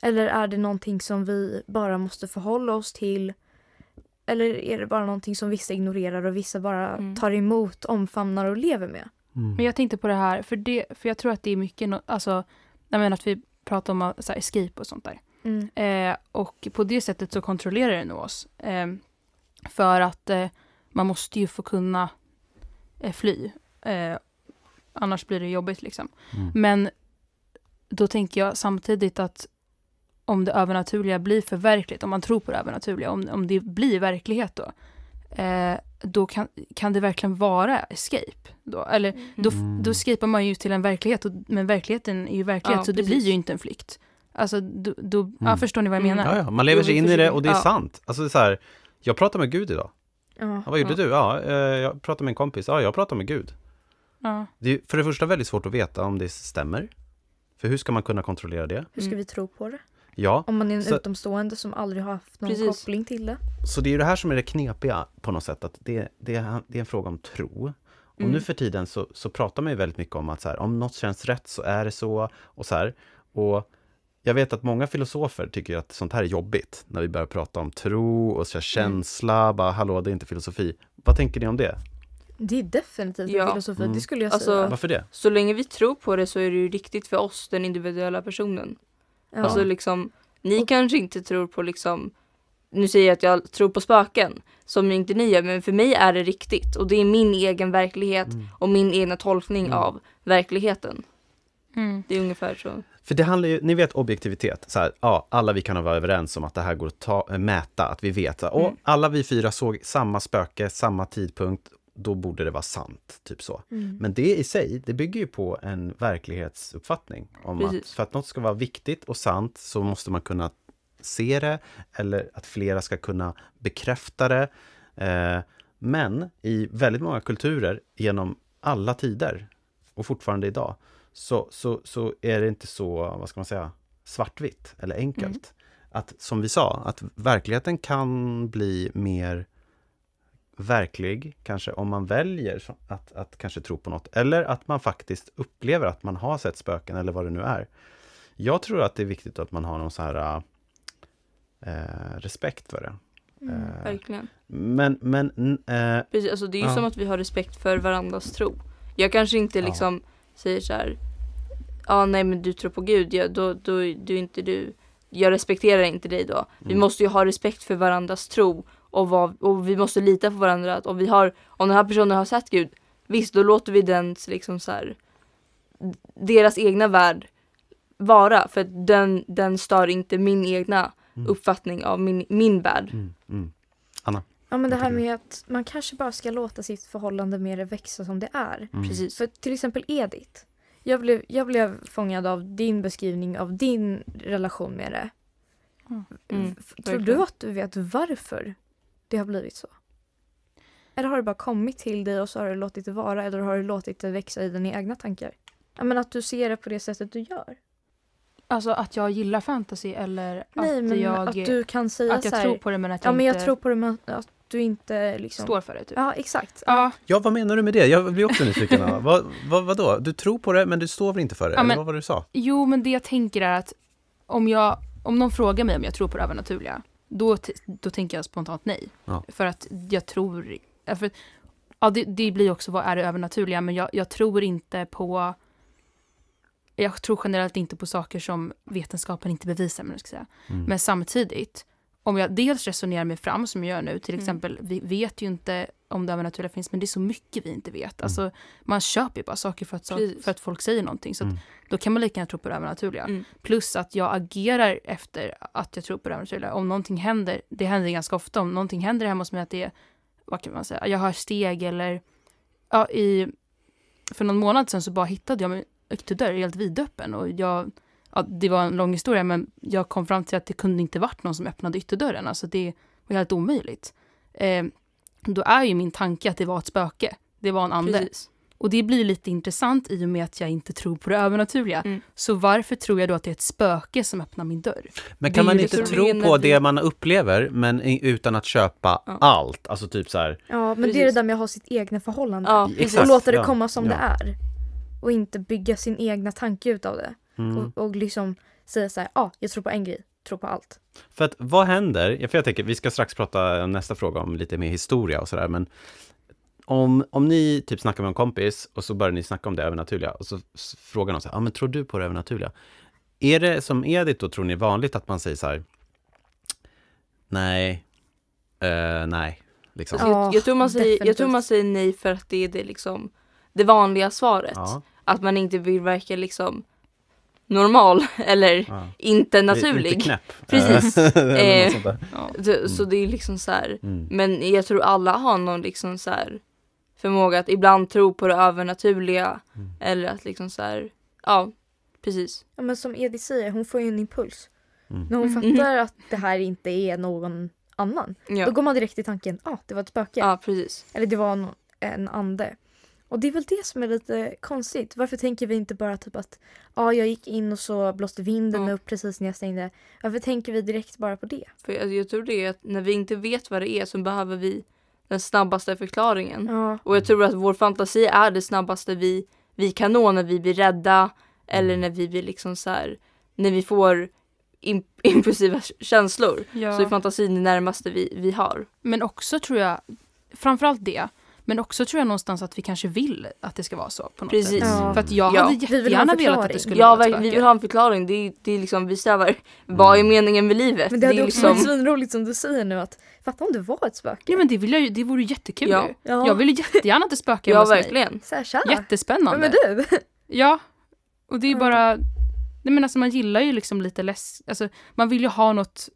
Speaker 3: Eller är det någonting som vi bara måste förhålla oss till? Eller är det bara någonting som vissa ignorerar och vissa bara
Speaker 4: Mm.
Speaker 3: tar emot, omfamnar och lever med?
Speaker 2: Mm.
Speaker 1: Men jag tänkte på det här, för, det, för jag tror att det är mycket, no, alltså, jag menar att vi pratar om så här, escape och sånt där.
Speaker 3: Mm.
Speaker 1: Eh, och på det sättet så kontrollerar det nog oss. Eh, för att eh, man måste ju få kunna eh, fly. Eh, annars blir det jobbigt liksom.
Speaker 2: Mm.
Speaker 1: Men då tänker jag samtidigt att om det övernaturliga blir förverkligt, om man tror på det övernaturliga, om, om det blir verklighet då, eh, då kan, kan det verkligen vara escape. Då? Eller då,
Speaker 2: Mm.
Speaker 1: då escapar man ju till en verklighet, och, men verkligheten är ju verklighet,
Speaker 4: Ja,
Speaker 1: så det
Speaker 4: precis.
Speaker 1: blir ju inte en flykt. Alltså, då, då, ja,
Speaker 2: Mm.
Speaker 1: förstår ni vad jag
Speaker 4: Mm.
Speaker 1: menar?
Speaker 2: Ja, ja, man lever sig in i det och det är
Speaker 4: ja.
Speaker 2: sant. Alltså det är så här, jag pratar med Gud idag.
Speaker 3: Ja.
Speaker 2: Ja, vad gjorde
Speaker 4: Ja.
Speaker 2: du? Ja, eh, jag pratade med en kompis. Ja, jag pratar med Gud.
Speaker 1: Ja.
Speaker 2: Det är för det första väldigt svårt att veta om det stämmer. För hur ska man kunna kontrollera det?
Speaker 3: Hur ska
Speaker 4: Mm.
Speaker 3: vi tro på det?
Speaker 2: Ja,
Speaker 3: Om man är en
Speaker 2: Så-
Speaker 3: utomstående som aldrig har haft någon
Speaker 4: Precis.
Speaker 3: koppling till det.
Speaker 2: så det är ju det här som är det knepiga på något sätt. Att det, det, är- det är en fråga om tro. Och
Speaker 4: Mm.
Speaker 2: nu för tiden så, så pratar man ju väldigt mycket om att så här, om något känns rätt så är det så. Och så här. Och jag vet att många filosofer tycker att sånt här är jobbigt. När vi börjar prata om tro och så här känsla. Bara, hallå, det är inte filosofi. Vad tänker ni om det?
Speaker 3: Det är definitivt
Speaker 4: Ja.
Speaker 3: en filosofi,
Speaker 2: Mm.
Speaker 3: det skulle jag
Speaker 4: Alltså-
Speaker 3: säga.
Speaker 2: Varför det?
Speaker 4: Så länge vi tror på det så är det ju riktigt för oss, den individuella personen.
Speaker 3: Ja.
Speaker 4: Alltså liksom, ni
Speaker 3: Och-
Speaker 4: kanske inte tror på liksom, nu säger jag att jag tror på spöken, som inte ni gör, men för mig är det riktigt. Och det är min egen verklighet
Speaker 2: Mm.
Speaker 4: och min egna tolkning
Speaker 2: Mm.
Speaker 4: av verkligheten.
Speaker 1: Mm.
Speaker 4: Det är ungefär så.
Speaker 2: För det handlar ju, ni vet objektivitet, så här, ja, alla vi kan vara överens om att det här går att ta, mäta, att vi vet, och
Speaker 4: Mm.
Speaker 2: alla vi fyra såg samma spöke, samma tidpunkt, då borde det vara sant, typ så.
Speaker 3: Mm.
Speaker 2: Men det i sig, det bygger ju på en verklighetsuppfattning. Om att för att något ska vara viktigt och sant så måste man kunna se det, eller att flera ska kunna bekräfta det. Eh, men i väldigt många kulturer genom alla tider och fortfarande idag så, så, så är det inte så, vad ska man säga, svartvitt eller enkelt.
Speaker 4: Mm.
Speaker 2: Att som vi sa, att verkligheten kan bli mer verklig, kanske om man väljer att, att kanske tro på något. Eller att man faktiskt upplever att man har sett spöken eller vad det nu är. Jag tror att det är viktigt att man har någon så här eh, respekt för det.
Speaker 3: Mm.
Speaker 2: Eh,
Speaker 4: Verkligen.
Speaker 2: men, men eh,
Speaker 4: Precis, alltså det är ju
Speaker 2: Ja.
Speaker 4: som att vi har respekt för varandras tro. Jag kanske inte
Speaker 2: Ja.
Speaker 4: liksom säger så här, ja nej men du tror på Gud, ja, då, då, du är inte du, jag respekterar inte dig då. Vi
Speaker 2: Mm.
Speaker 4: måste ju ha respekt för varandras tro och, vad, och vi måste lita på varandra. Att om, vi har, om den här personen har sett Gud, visst då låter vi den liksom så här, deras egna värld vara. För att den, den stör inte min egna
Speaker 2: Mm.
Speaker 4: uppfattning av min, min värld.
Speaker 2: mm, mm.
Speaker 3: Ja, Ja men det här med att man kanske bara ska låta sitt förhållande mer växa som det är.
Speaker 2: Mm.
Speaker 4: Precis.
Speaker 3: För till exempel Edith. Jag blev, jag blev fångad av din beskrivning av din relation med det.
Speaker 4: Mm,
Speaker 3: F- Tror du att du vet varför det har blivit så? Eller har det bara kommit till dig och så har du låtit det vara eller har du låtit det växa i dina egna tankar? Ja men att du ser det på det sättet du gör.
Speaker 1: Alltså att jag gillar fantasy eller
Speaker 3: Nej
Speaker 1: att
Speaker 3: men
Speaker 1: jag,
Speaker 3: att du kan säga
Speaker 1: att jag
Speaker 3: så här,
Speaker 1: tror på det men att jag
Speaker 3: Ja men jag
Speaker 1: inte
Speaker 3: tror på det men att du inte liksom...
Speaker 1: står för det. Typ.
Speaker 3: Ja exakt.
Speaker 1: Ja,
Speaker 2: Ja, vad menar du med det? Jag blir också nyfiken. vad, vad, vadå? Du tror på det, men du står väl inte för det?
Speaker 1: Ja,
Speaker 2: Eller
Speaker 1: men-
Speaker 2: vad var det du sa?
Speaker 1: Jo, men det jag tänker är att om, jag, om någon frågar mig om jag tror på det övernaturliga, då, då tänker jag spontant nej.
Speaker 2: Ja.
Speaker 1: För att jag tror... För, ja, det, det blir också vad är det övernaturliga, men jag, jag tror inte på... Jag tror generellt inte på saker som vetenskapen inte bevisar, men, jag ska säga.
Speaker 2: Mm.
Speaker 1: men samtidigt, om jag dels resonerar mig fram som jag gör nu, till
Speaker 4: Mm.
Speaker 1: exempel, vi vet ju inte om det övernaturliga finns, men det är så mycket vi inte vet. Alltså, man köper ju bara saker för att, för att folk säger någonting. Så
Speaker 2: Mm.
Speaker 1: då kan man lika gärna tro på det övernaturliga.
Speaker 4: Mm.
Speaker 1: Plus att jag agerar efter att jag tror på det övernaturliga. Om någonting händer, det händer ganska ofta, om någonting händer hemma hos mig att det är, vad kan man säga, jag hör steg eller, ja i, för någon månad sedan så bara hittade jag min ytterdörr helt vidöppen och jag, ja det var en lång historia men jag kom fram till att det kunde inte varit någon som öppnade ytterdörren, alltså det var helt omöjligt. Eh, då är ju min tanke att det var ett spöke, det var en ande.
Speaker 4: Precis.
Speaker 1: Och det blir lite intressant i och med att jag inte tror på det övernaturliga.
Speaker 4: Mm.
Speaker 1: Så varför tror jag då att det är ett spöke som öppnar min dörr?
Speaker 2: Men kan man inte tro på det man upplever, men utan att köpa
Speaker 4: Ja.
Speaker 2: allt? Alltså typ så här,
Speaker 3: Ja men det är
Speaker 4: Precis.
Speaker 3: det där med att ha sitt egna förhållande.
Speaker 4: Ja, precis.
Speaker 3: och låta det komma som
Speaker 2: ja.
Speaker 3: det är. Och inte bygga sin egna tanke utav det.
Speaker 2: mm.
Speaker 3: Och, och liksom säga så här, ja, ah, jag tror på en grej, tror på allt.
Speaker 2: För att vad händer? För jag tänker, vi ska strax prata om nästa fråga om lite mer historia och sådär, men om, om ni typ snackar med en kompis och så börjar ni snacka om det övernaturliga och så frågar någon så här, ja men tror du på det övernaturliga? Är det som Edith då, tror ni, vanligt att man säger så här, nej, eh, nej, liksom.
Speaker 4: Alltså, jag, jag, tror man säger, jag tror man säger nej för att det är det, liksom, det vanliga svaret.
Speaker 2: Ja,
Speaker 4: Att man inte vill verka liksom normal eller
Speaker 2: ja.
Speaker 4: inte
Speaker 2: Lite
Speaker 4: naturlig.
Speaker 2: knäpp.
Speaker 4: Precis.
Speaker 2: Eller
Speaker 4: Eh,
Speaker 2: något sånt där.
Speaker 1: Ja.
Speaker 4: Så, så det är liksom så här.
Speaker 2: Mm.
Speaker 4: Men jag tror alla har någon liksom så här förmåga att ibland tro på det övernaturliga.
Speaker 2: Mm.
Speaker 4: Eller att liksom så här, ja precis.
Speaker 3: Ja, men som Edith säger, hon får ju en impuls.
Speaker 2: Mm.
Speaker 3: När hon
Speaker 4: Mm.
Speaker 3: fattar att det här inte är någon annan. Då
Speaker 4: Ja,
Speaker 3: går man direkt till tanken, ah, det var ett spöke.
Speaker 4: ja precis.
Speaker 3: Eller det var no- en ande. Och det är väl det som är lite konstigt. Varför tänker vi inte bara typ att ja, jag gick in och så blåste vinden
Speaker 4: Ja.
Speaker 3: upp precis när jag stängde. Varför tänker vi direkt bara på det?
Speaker 4: För jag, jag tror det är att när vi inte vet vad det är så behöver vi den snabbaste förklaringen.
Speaker 3: Ja,
Speaker 4: Och jag tror att vår fantasi är det snabbaste vi, vi kan nå när vi blir rädda eller när vi blir liksom så här, när vi får imp- impulsiva känslor.
Speaker 1: Ja.
Speaker 4: Så är fantasin det närmaste vi, vi har.
Speaker 1: Men också tror jag, framförallt det, men också tror jag någonstans att vi kanske vill att det ska vara så på något
Speaker 4: Precis.
Speaker 1: sätt.
Speaker 3: Ja.
Speaker 1: För att jag
Speaker 4: Ja.
Speaker 1: hade
Speaker 3: Vi
Speaker 1: jättegärna velat att det skulle
Speaker 4: Ja,
Speaker 1: vara ett
Speaker 4: verkligen, vi vill ha en förklaring. Det är, det är liksom, vi strävar, vad är meningen med livet?
Speaker 3: men det hade
Speaker 4: är
Speaker 3: också
Speaker 4: liksom,
Speaker 3: varit svinroligt som du säger nu att fatta om det var ett spöke.
Speaker 1: Ja men det, vill jag det vore ju jättekul
Speaker 4: Ja.
Speaker 1: ju.
Speaker 3: Ja.
Speaker 1: Jag vill ju jättegärna att det spökar
Speaker 4: ja,
Speaker 1: hos mig.
Speaker 4: verkligen.
Speaker 3: Så här, tja.
Speaker 1: Jättespännande.
Speaker 3: Vem är du?
Speaker 1: Ja. Och det är ju
Speaker 3: Ja.
Speaker 1: bara, nej men alltså man gillar ju liksom lite läsk, alltså man vill ju ha något,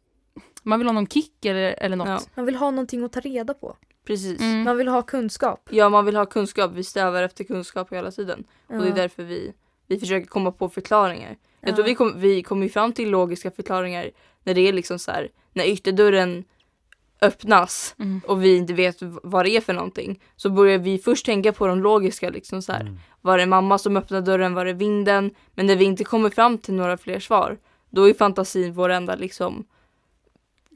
Speaker 1: man vill ha någon kick eller, eller något.
Speaker 4: Ja,
Speaker 3: Man vill ha någonting att ta reda på.
Speaker 4: Precis.
Speaker 1: Mm.
Speaker 3: Man vill ha kunskap.
Speaker 4: Ja, man vill ha kunskap. Vi strävar efter kunskap hela tiden.
Speaker 3: Ja.
Speaker 4: Och det är därför vi, vi försöker komma på förklaringar. Jag
Speaker 3: Ja.
Speaker 4: tror vi kom, vi kommer ju fram till logiska förklaringar när det är liksom så här, när ytterdörren öppnas
Speaker 1: Mm.
Speaker 4: och vi inte vet vad det är för någonting så börjar vi först tänka på de logiska liksom så här.
Speaker 2: Mm.
Speaker 4: Var det mamma som öppnade dörren? Var det vinden? Men när vi inte kommer fram till några fler svar då är fantasin vår enda liksom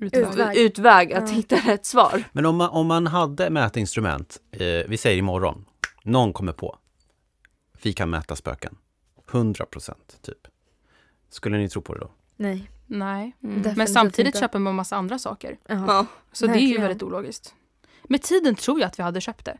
Speaker 1: Utväg.
Speaker 3: Utväg.
Speaker 4: att hitta rätt svar.
Speaker 2: Men om man, om man hade mätinstrument, eh, vi säger imorgon, någon kommer på, vi kan mäta spöken, 100 procent typ. Skulle ni tro på det då?
Speaker 3: Nej.
Speaker 1: Nej.
Speaker 4: Mm.
Speaker 1: Men samtidigt
Speaker 3: inte.
Speaker 1: köper man massa andra saker.
Speaker 4: Ja.
Speaker 1: Så det är ju
Speaker 3: Verkligen.
Speaker 1: väldigt ologiskt. Med tiden tror jag att vi hade köpt det.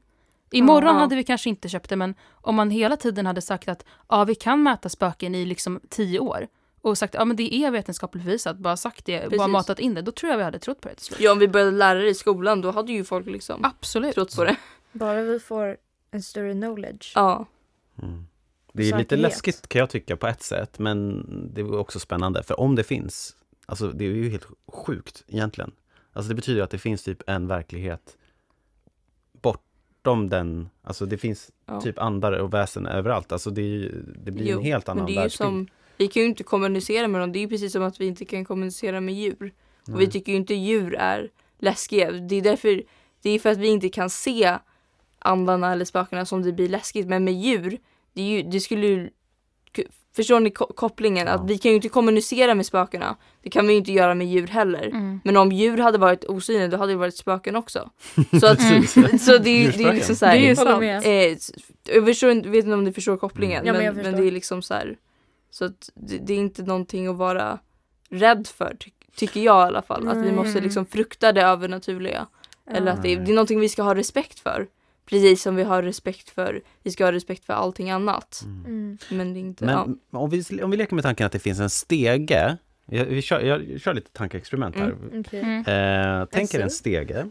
Speaker 1: Imorgon
Speaker 4: Ja.
Speaker 1: hade vi kanske inte köpt det men om man hela tiden hade sagt att ja, vi kan mäta spöken i liksom tio år och sagt ja men det är vetenskapligt bevisat, bara sagt det, bara
Speaker 4: Precis.
Speaker 1: matat in det, då tror jag vi hade trott på det till slut.
Speaker 4: ja, om vi började lära det i skolan då hade ju folk liksom
Speaker 1: Absolut.
Speaker 4: trott på det.
Speaker 3: Bara vi får en större knowledge.
Speaker 4: Ja.
Speaker 2: Mm. Det är lite
Speaker 3: Säkerhet.
Speaker 2: läskigt kan jag tycka på ett sätt, men det är också spännande. För om det finns, alltså det är ju helt sjukt egentligen, Alltså det betyder att det finns typ en verklighet bortom den, alltså det finns
Speaker 4: Ja.
Speaker 2: typ andar och väsen överallt. Alltså det, är ju- det blir
Speaker 4: Jo,
Speaker 2: en helt annan världsbild.
Speaker 4: Vi kan ju inte kommunicera med dem. Det är ju precis som att vi inte kan kommunicera med djur. Och vi tycker ju inte djur är läskiga. Det är därför, det är för att vi inte kan se andarna eller spökena som det blir läskigt. Men med djur, det, är ju, det skulle ju Förstår ni ko- kopplingen?
Speaker 2: Ja.
Speaker 4: Att vi kan ju inte kommunicera med spökena. Det kan vi ju inte göra med djur heller.
Speaker 1: Mm.
Speaker 4: Men om djur hade varit osynliga då hade det varit spöken också. Så, att, så det, är ju- det är liksom så här,
Speaker 1: Det är ju sant.
Speaker 4: Eh, jag förstår, inte- vet inte om ni förstår kopplingen.
Speaker 2: Mm.
Speaker 3: Ja, men
Speaker 4: men,
Speaker 3: jag
Speaker 4: men,
Speaker 3: förstår.
Speaker 4: det är liksom så här. Så att det, det är inte någonting att vara rädd för, ty, tycker jag i alla fall. Att vi måste liksom frukta det övernaturliga. Eller att det, det är någonting vi ska ha respekt för. Precis som vi har respekt för, vi ska ha respekt för allting annat.
Speaker 2: Mm.
Speaker 3: Mm.
Speaker 4: Men det är inte, ja.
Speaker 2: Men om, vi, om vi leker med tanken att det finns en stege. Jag, vi kör, jag kör lite tankeexperiment här.
Speaker 4: Mm.
Speaker 3: Okej.
Speaker 1: Mm.
Speaker 2: Eh, tänk er en
Speaker 3: Jaså?
Speaker 2: stege.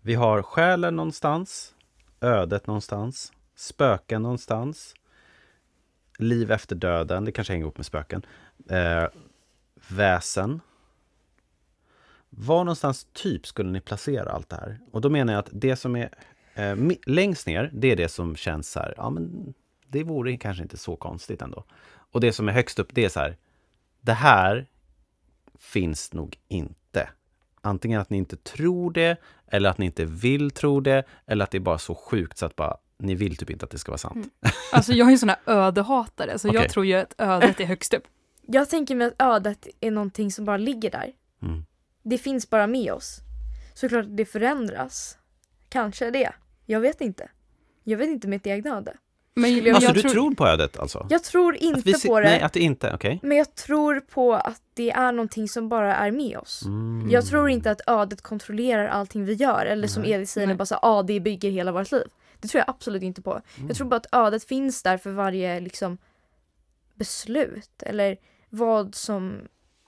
Speaker 2: Vi har själen någonstans, ödet någonstans, spöken någonstans, liv efter döden, det kanske hänger ihop med spöken, eh, väsen. Var någonstans typ skulle ni placera allt det här? Och då menar jag att det som är eh, längst ner, det är det som känns så här, ja men det vore kanske inte så konstigt ändå. Och det som är högst upp, det är så här, det här finns nog inte. Antingen att ni inte tror det, eller att ni inte vill tro det, eller att det är bara så sjukt så att bara, ni vill typ inte att det ska vara sant.
Speaker 1: Mm. Alltså jag är en sån här ödehatare, så
Speaker 2: Okej.
Speaker 1: jag tror ju att ödet är högst upp.
Speaker 3: Jag tänker mig att ödet är någonting som bara ligger där.
Speaker 2: Mm.
Speaker 3: Det finns bara med oss. Såklart det förändras. Kanske det. Jag vet inte. Jag vet inte mitt egna öde.
Speaker 1: Men
Speaker 3: jag-
Speaker 2: Alltså
Speaker 1: jag
Speaker 2: du tror... på ödet alltså?
Speaker 3: Jag tror inte
Speaker 2: vi se-
Speaker 3: på det.
Speaker 2: Nej, att det inte, okej.
Speaker 3: Men jag tror på att det är någonting som bara är med oss.
Speaker 2: Mm.
Speaker 3: Jag tror inte att ödet kontrollerar allting vi gör. Eller som. Edith säger, bara så ah, det bygger hela vårt liv. Det tror jag absolut inte på.
Speaker 2: Mm.
Speaker 3: Jag tror bara att ödet finns där för varje liksom, beslut. Eller vad som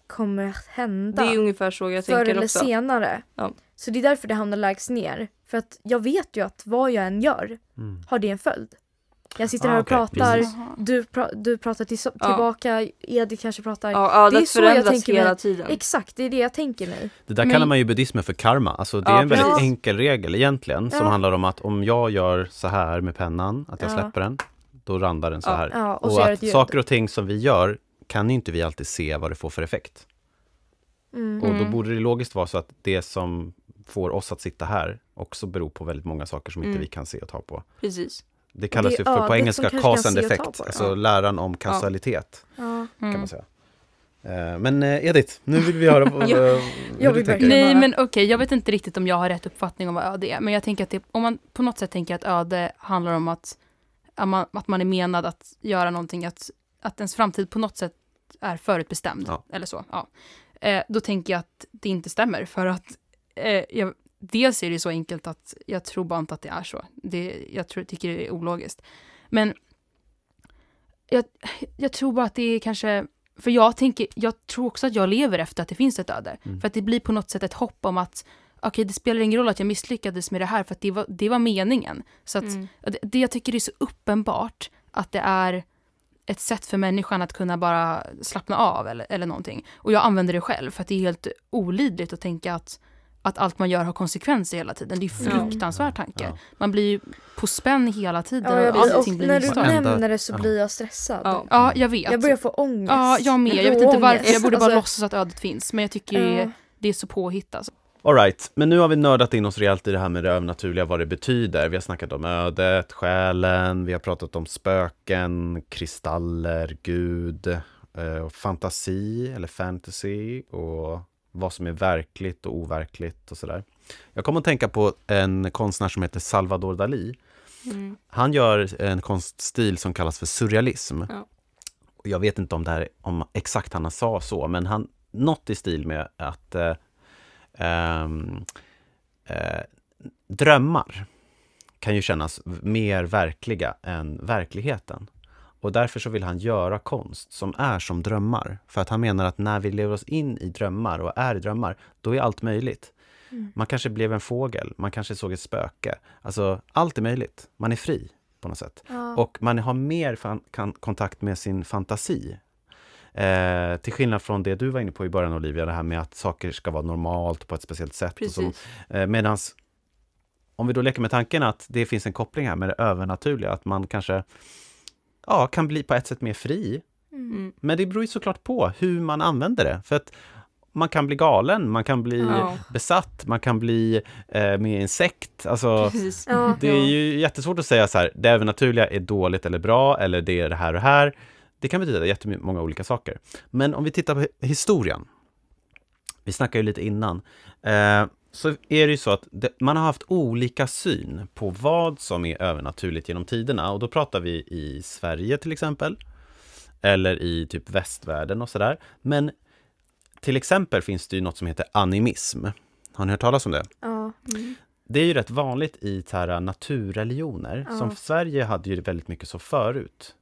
Speaker 3: kommer att
Speaker 4: det
Speaker 3: hända.
Speaker 4: är ungefär så jag
Speaker 3: förr
Speaker 4: tänker
Speaker 3: eller
Speaker 4: också.
Speaker 3: senare.
Speaker 4: Ja.
Speaker 3: Så det är därför det hamnar lägst ner. För att jag vet ju att vad jag än gör
Speaker 2: Mm.
Speaker 3: har det en följd. Jag sitter
Speaker 2: Ah,
Speaker 3: här och
Speaker 2: okej,
Speaker 3: pratar, du, pra- du pratar till-
Speaker 4: Ja.
Speaker 3: tillbaka, Edith kanske pratar.
Speaker 4: Ja, ödet
Speaker 3: Det är så jag tänker
Speaker 4: hela
Speaker 3: mig.
Speaker 4: tiden.
Speaker 3: Exakt, det är det jag tänker mig.
Speaker 2: Det där
Speaker 1: Men-
Speaker 2: kallar man ju buddhismen för karma. Alltså det är
Speaker 4: Ja,
Speaker 2: en väldigt enkel regel egentligen som
Speaker 3: Ja.
Speaker 2: handlar om att om jag gör så här med pennan, att jag
Speaker 3: Ja.
Speaker 2: släpper den, då randar den så
Speaker 4: Ja.
Speaker 2: här.
Speaker 3: Ja, och,
Speaker 2: och att saker och ting som vi gör kan ju inte vi alltid se vad det får för effekt.
Speaker 3: Mm.
Speaker 2: Och då
Speaker 1: Mm.
Speaker 2: borde det logiskt vara så att det som får oss att sitta här också beror på väldigt många saker som inte
Speaker 4: Mm.
Speaker 2: vi kan se och ta på.
Speaker 4: Precis.
Speaker 2: Det kallas
Speaker 3: Det
Speaker 2: ju för på
Speaker 3: ödet
Speaker 2: engelska cause and effect,
Speaker 3: på
Speaker 2: alltså
Speaker 4: Ja.
Speaker 2: läran om kausalitet
Speaker 3: Ja.
Speaker 2: kan
Speaker 1: Mm.
Speaker 2: man säga. Eh, Men eh, Edith, nu vill vi höra vad,
Speaker 4: Ja.
Speaker 2: hur
Speaker 3: Jag
Speaker 2: du
Speaker 3: vill
Speaker 2: tänker.
Speaker 1: Nej men okej, jag vet inte riktigt om jag har rätt uppfattning om vad öde är. Men jag tänker att det, om man på något sätt tänker att öde handlar om att, att, man, att man är menad att göra någonting, att, att ens framtid på något sätt är förutbestämd.
Speaker 2: Ja.
Speaker 1: Eller så. Ja. Eh, då tänker jag att det inte stämmer. För att eh, jag, dels är det så enkelt att jag tror bara inte att det är så. Det, jag tror, tycker det är ologiskt. Men jag, jag tror bara att det är kanske för jag tänker, jag tror också att jag lever efter att det finns ett öde.
Speaker 2: Mm.
Speaker 1: För att det blir på något sätt ett hopp om att okej, det spelar ingen roll att jag misslyckades med det här för att det var, det var meningen. Så att
Speaker 4: Mm.
Speaker 1: det, det jag tycker är så uppenbart att det är ett sätt för människan att kunna bara slappna av eller, eller någonting. Och jag använder det själv för att det är helt olidligt att tänka att, att allt man gör har konsekvenser hela tiden. Det är
Speaker 4: Ja.
Speaker 1: fruktansvärd tanke.
Speaker 2: Ja.
Speaker 1: Man blir ju på spänn hela tiden
Speaker 3: Ja,
Speaker 1: och
Speaker 3: blir, och
Speaker 1: blir
Speaker 3: när du nämner det så blir jag stressad.
Speaker 4: Ja.
Speaker 1: Ja, jag vet.
Speaker 3: Jag börjar få ångest.
Speaker 1: Ja, jag med. Jag vet inte varför. Jag borde bara
Speaker 3: Alltså,
Speaker 1: låtsas att ödet finns. Men jag tycker det, det är så påhittat.
Speaker 2: Alright, men nu har vi nördat in oss rejält i det här med det övernaturliga, vad det betyder. Vi har snackat om ödet, själen, vi har pratat om spöken, kristaller, gud, eh, fantasi eller fantasy och vad som är verkligt och overkligt och sådär. Jag kommer att tänka på en konstnär som heter Salvador Dalí.
Speaker 4: Mm.
Speaker 2: Han gör en konststil som kallas för surrealism.
Speaker 4: Ja.
Speaker 2: Jag vet inte om det här, om exakt han sa så, men han, något i stil med att eh, ehm, eh, drömmar kan ju kännas mer verkliga än verkligheten. Och därför så vill han göra konst som är som drömmar. För att han menar att när vi lever oss in i drömmar och är i drömmar, då är allt möjligt.
Speaker 3: Mm.
Speaker 2: Man kanske blev en fågel, man kanske såg ett spöke. Alltså, allt är möjligt. Man är fri på något sätt.
Speaker 3: Ja.
Speaker 2: Och man har mer fan, kan, kontakt med sin fantasi. Eh, till skillnad från det du var inne på i början Olivia, det här med att saker ska vara normalt på ett speciellt sätt.
Speaker 4: Precis.
Speaker 2: Eh, medans om vi då leker med tanken att det finns en koppling här med det övernaturliga, att man kanske ja, kan bli på ett sätt mer fri.
Speaker 4: Mm.
Speaker 2: Men det beror ju såklart på hur man använder det. För att man kan bli galen, man kan bli
Speaker 4: Ja.
Speaker 2: besatt, man kan bli eh, med i en sekt. Alltså.
Speaker 3: Ja.
Speaker 2: det är ju jättesvårt att säga så här, det övernaturliga är dåligt eller bra, eller det är det här och här. Det kan betyda jättemånga olika saker. Men om vi tittar på hi- historien, vi snackade ju lite innan, eh, så är det ju så att det, man har haft olika syn på vad som är övernaturligt genom tiderna. Och då pratar vi i Sverige till exempel, eller i typ västvärlden och sådär. Men till exempel finns det ju något som heter animism. Har ni hört talas om det?
Speaker 3: Ja.
Speaker 4: Mm.
Speaker 2: Det är ju rätt vanligt i så naturreligioner.
Speaker 3: Ja.
Speaker 2: Som Sverige hade ju väldigt mycket så förut.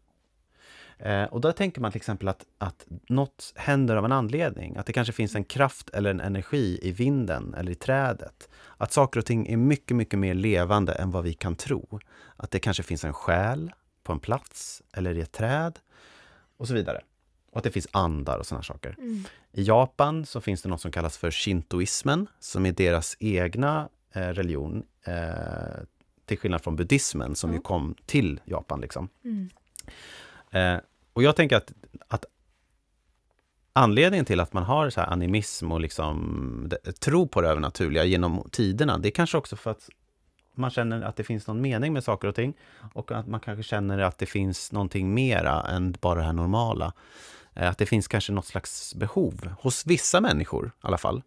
Speaker 2: Eh, och då tänker man till exempel att, att något händer av en anledning. Att det kanske finns en kraft eller en energi i vinden eller i trädet. Att saker och ting är mycket, mycket mer levande än vad vi kan tro. Att det kanske finns en själ på en plats eller i ett träd och så vidare. Och att det finns andar och sådana saker.
Speaker 3: Mm.
Speaker 2: I Japan så finns det något som kallas för shintoismen, som är deras egna eh, religion, eh, till skillnad från buddhismen som ju
Speaker 3: Ja.
Speaker 2: kom till Japan. Liksom.
Speaker 3: Mm.
Speaker 2: Eh, och jag tänker att, att anledningen till att man har så här animism och liksom tro på det övernaturliga genom tiderna, det är kanske också för att man känner att det finns någon mening med saker och ting och att man kanske känner att det finns någonting mera än bara det här normala. Eh, Att det finns kanske något slags behov, hos vissa människor i alla fall.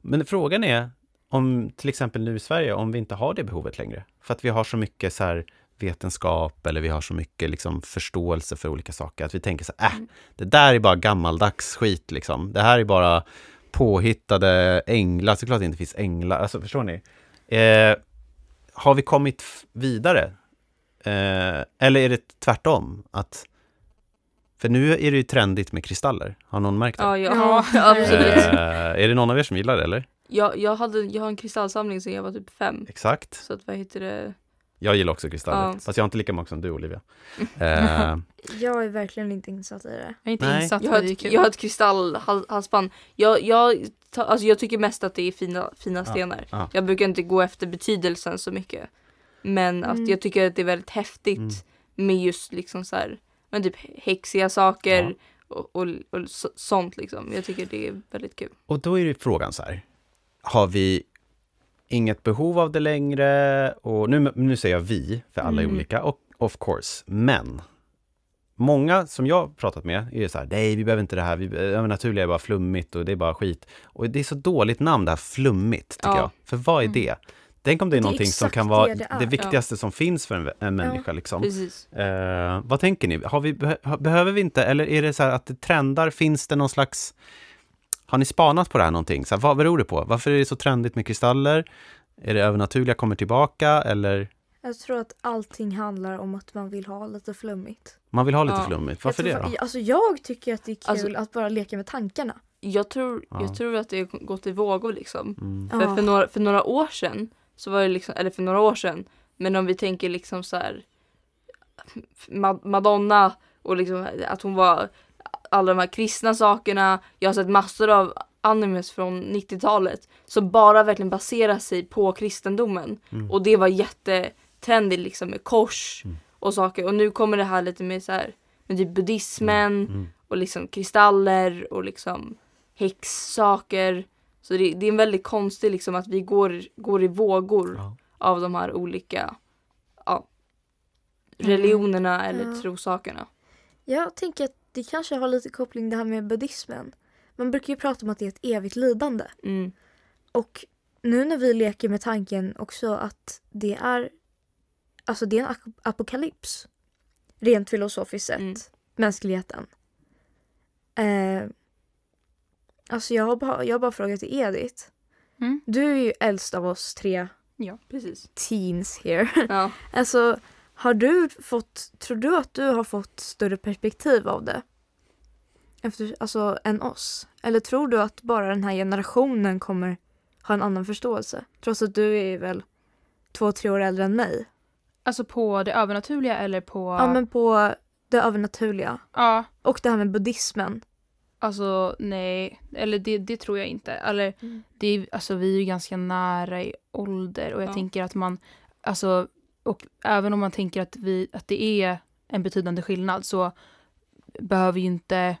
Speaker 2: Men frågan är, om till exempel nu i Sverige, om vi inte har det behovet längre. För att vi har så mycket så här vetenskap eller vi har så mycket liksom förståelse för olika saker. Att vi tänker så här, äh, det där är bara gammaldags skit liksom. Det här är bara påhittade änglar. Såklart det inte finns änglar. Alltså förstår ni? Eh, har vi kommit vidare? Eh, eller är det tvärtom? Att, för nu är det ju trendigt med kristaller. Har någon märkt det?
Speaker 4: Ja, ja.
Speaker 3: Ja,
Speaker 4: absolut.
Speaker 2: Eh, är det någon av er som gillar det eller?
Speaker 4: Jag, jag, hade, jag har en kristallsamling sedan jag var typ fem.
Speaker 2: Exakt.
Speaker 4: Så att vad heter det?
Speaker 2: Jag gillar också kristaller.
Speaker 4: Ja.
Speaker 2: Fast jag har inte lika många som du Olivia. Eh,
Speaker 3: Jag är verkligen inte insatt i det.
Speaker 1: Jag är inte
Speaker 2: Nej.
Speaker 1: insatt,
Speaker 4: Jag har ett, jag har ett kristallhalsband. Jag, jag, ta, alltså jag tycker mest att det är fina, fina
Speaker 2: Ja,
Speaker 4: stenar.
Speaker 2: ja.
Speaker 4: Jag brukar inte gå efter betydelsen så mycket. Men att
Speaker 3: Mm.
Speaker 4: jag tycker att det är väldigt häftigt
Speaker 2: Mm.
Speaker 4: med just liksom så här, men typ häxiga saker
Speaker 2: Ja.
Speaker 4: och, och, och så, sånt liksom. Jag tycker det är väldigt kul.
Speaker 2: Och då är frågan så här. Har vi inget behov av det längre? Och nu, nu säger jag vi, för alla är
Speaker 4: Mm.
Speaker 2: olika. Och of course, men. Många som jag har pratat med är så här, nej vi behöver inte det här, vi, övernaturliga är bara flummigt och det är bara skit. Och det är så dåligt namn det här flummigt, tycker
Speaker 4: Ja.
Speaker 2: jag. För vad är
Speaker 1: Mm.
Speaker 2: det? Tänk om det är
Speaker 3: Det är
Speaker 2: någonting som
Speaker 3: exakt
Speaker 2: kan vara
Speaker 3: det
Speaker 2: det,
Speaker 3: det är.
Speaker 2: viktigaste som finns för en, en människa. Liksom.
Speaker 4: Precis.
Speaker 2: Eh, vad tänker ni? Vi, beh- behöver vi inte, eller är det så här att det trendar? Finns det någon slags... Har ni spanat på det här någonting? Så här, vad beror det på? Varför är det så trendigt med kristaller? Är det övernaturliga kommer tillbaka eller
Speaker 3: Jag tror att allting handlar om att man vill ha lite flummigt.
Speaker 2: man vill ha lite
Speaker 4: Ja.
Speaker 2: flummigt? Varför
Speaker 3: jag
Speaker 2: det då?
Speaker 3: Alltså jag tycker att det är kul
Speaker 4: Alltså-
Speaker 3: att bara leka med tankarna.
Speaker 4: Jag tror,
Speaker 2: Ja.
Speaker 4: jag tror att det har gått i vågor liksom.
Speaker 2: Mm.
Speaker 4: För, för, några, för några år sedan så var det liksom, eller för några år sedan, men om vi tänker liksom så här Ma- Madonna och liksom att hon var alla de här kristna sakerna. Jag har sett massor av animes från 90-talet som bara verkligen baserar sig på kristendomen.
Speaker 2: Mm.
Speaker 4: Och det var jättetrendigt liksom med kors
Speaker 2: Mm.
Speaker 4: och saker. Och nu kommer det här lite mer så här med typ buddhismen
Speaker 2: Mm.
Speaker 4: och liksom kristaller och liksom häxsaker. Så det, det är en väldigt konstig liksom att vi går, går i vågor
Speaker 2: Ja.
Speaker 4: av de här olika ja,
Speaker 3: Mm.
Speaker 4: religionerna eller
Speaker 3: Ja.
Speaker 4: trosakerna.
Speaker 3: Jag tänker att det kanske har lite koppling det här med buddhismen. Man brukar ju prata om att det är ett evigt lidande.
Speaker 4: Mm.
Speaker 3: Och nu när vi leker med tanken också att det är alltså det är en ap- apokalyps. Rent filosofiskt sett.
Speaker 4: Mm.
Speaker 3: Mänskligheten. Eh, alltså jag har, bara, jag har bara frågat till Edith.
Speaker 1: Mm.
Speaker 3: Du är ju äldst av oss tre
Speaker 4: Precis.
Speaker 3: teens here.
Speaker 4: Ja.
Speaker 3: Alltså har du fått, tror du att du har fått större perspektiv av det? Efter, alltså än oss? Eller tror du att bara den här generationen kommer ha en annan förståelse? Trots att du är väl två, tre år äldre än mig.
Speaker 1: Alltså på det övernaturliga eller på...
Speaker 3: Ja men på det det övernaturliga.
Speaker 1: Ja,
Speaker 3: Och det här med buddhismen.
Speaker 1: alltså nej. Eller det, det tror jag inte. Eller det är, alltså vi är ju ganska nära i ålder och jag
Speaker 4: Ja.
Speaker 1: tänker att man, alltså, och även om man tänker att, vi, att det är en betydande skillnad så behöver ju inte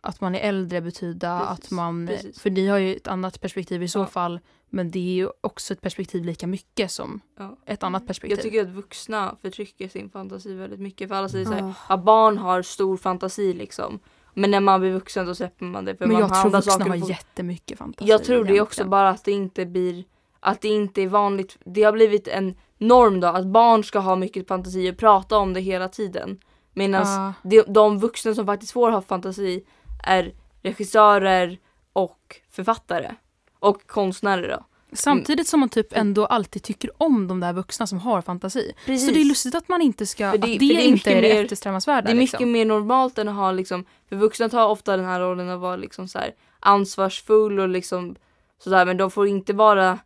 Speaker 1: att man är äldre betyda
Speaker 4: Precis,
Speaker 1: att man,
Speaker 4: precis.
Speaker 1: för ni har ju ett annat perspektiv i så
Speaker 4: Ja.
Speaker 1: fall, men det är ju också ett perspektiv lika mycket som
Speaker 4: Ja.
Speaker 1: ett annat perspektiv.
Speaker 4: Jag tycker att vuxna förtrycker sin fantasi väldigt mycket. För alla säger så här, att barn har stor fantasi liksom. Men när man blir vuxen då släpper man det. För
Speaker 1: men
Speaker 4: man
Speaker 1: jag tror vuxna
Speaker 4: saker
Speaker 1: har
Speaker 4: få-
Speaker 1: jättemycket fantasi.
Speaker 4: Jag tror det också bara att det inte blir att det inte är vanligt. Det har blivit en norm då att barn ska ha mycket fantasi och prata om det hela tiden. Medan
Speaker 1: Ja.
Speaker 4: de, de vuxna som faktiskt får ha fantasi är regissörer och författare. Och konstnärer då.
Speaker 1: Samtidigt som man typ ändå alltid tycker om de där vuxna som har fantasi.
Speaker 4: Precis.
Speaker 1: Så det är lustigt att man inte ska,
Speaker 4: För det-
Speaker 1: att det,
Speaker 4: för det är
Speaker 1: inte
Speaker 4: mycket
Speaker 1: är det
Speaker 4: mer-
Speaker 1: eftersträvansvärda.
Speaker 4: Det är mycket
Speaker 1: liksom.
Speaker 4: mer normalt än att ha liksom, för vuxna tar ofta den här rollen att vara liksom så här ansvarsfull och liksom sådär men de får inte vara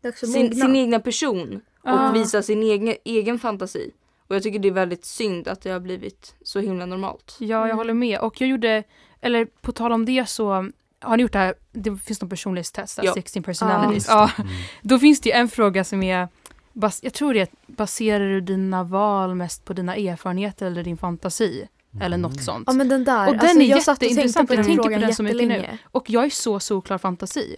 Speaker 3: Det är också
Speaker 4: sin, sin egna person och
Speaker 1: Ah.
Speaker 4: visa sin egen, egen fantasi. Och jag tycker det är väldigt synd att det har blivit så himla normalt.
Speaker 1: Ja, jag
Speaker 3: Mm.
Speaker 1: håller med. Och jag gjorde, eller på tal om det så har ni gjort det här, det finns någon personlighetstest,
Speaker 4: Ja.
Speaker 1: 16 personalities.
Speaker 3: Ja.
Speaker 1: Ja, då finns det ju en fråga som är, bas, jag tror det är, baserar du dina val mest på dina erfarenheter eller din fantasi? Eller något sånt.
Speaker 3: Ja men den där,
Speaker 1: Och den
Speaker 3: alltså,
Speaker 1: är
Speaker 3: jag satt och tänkte på
Speaker 1: jag
Speaker 3: den
Speaker 1: tänker på
Speaker 3: frågan
Speaker 1: den så mycket nu. Och jag är så solklar fantasi.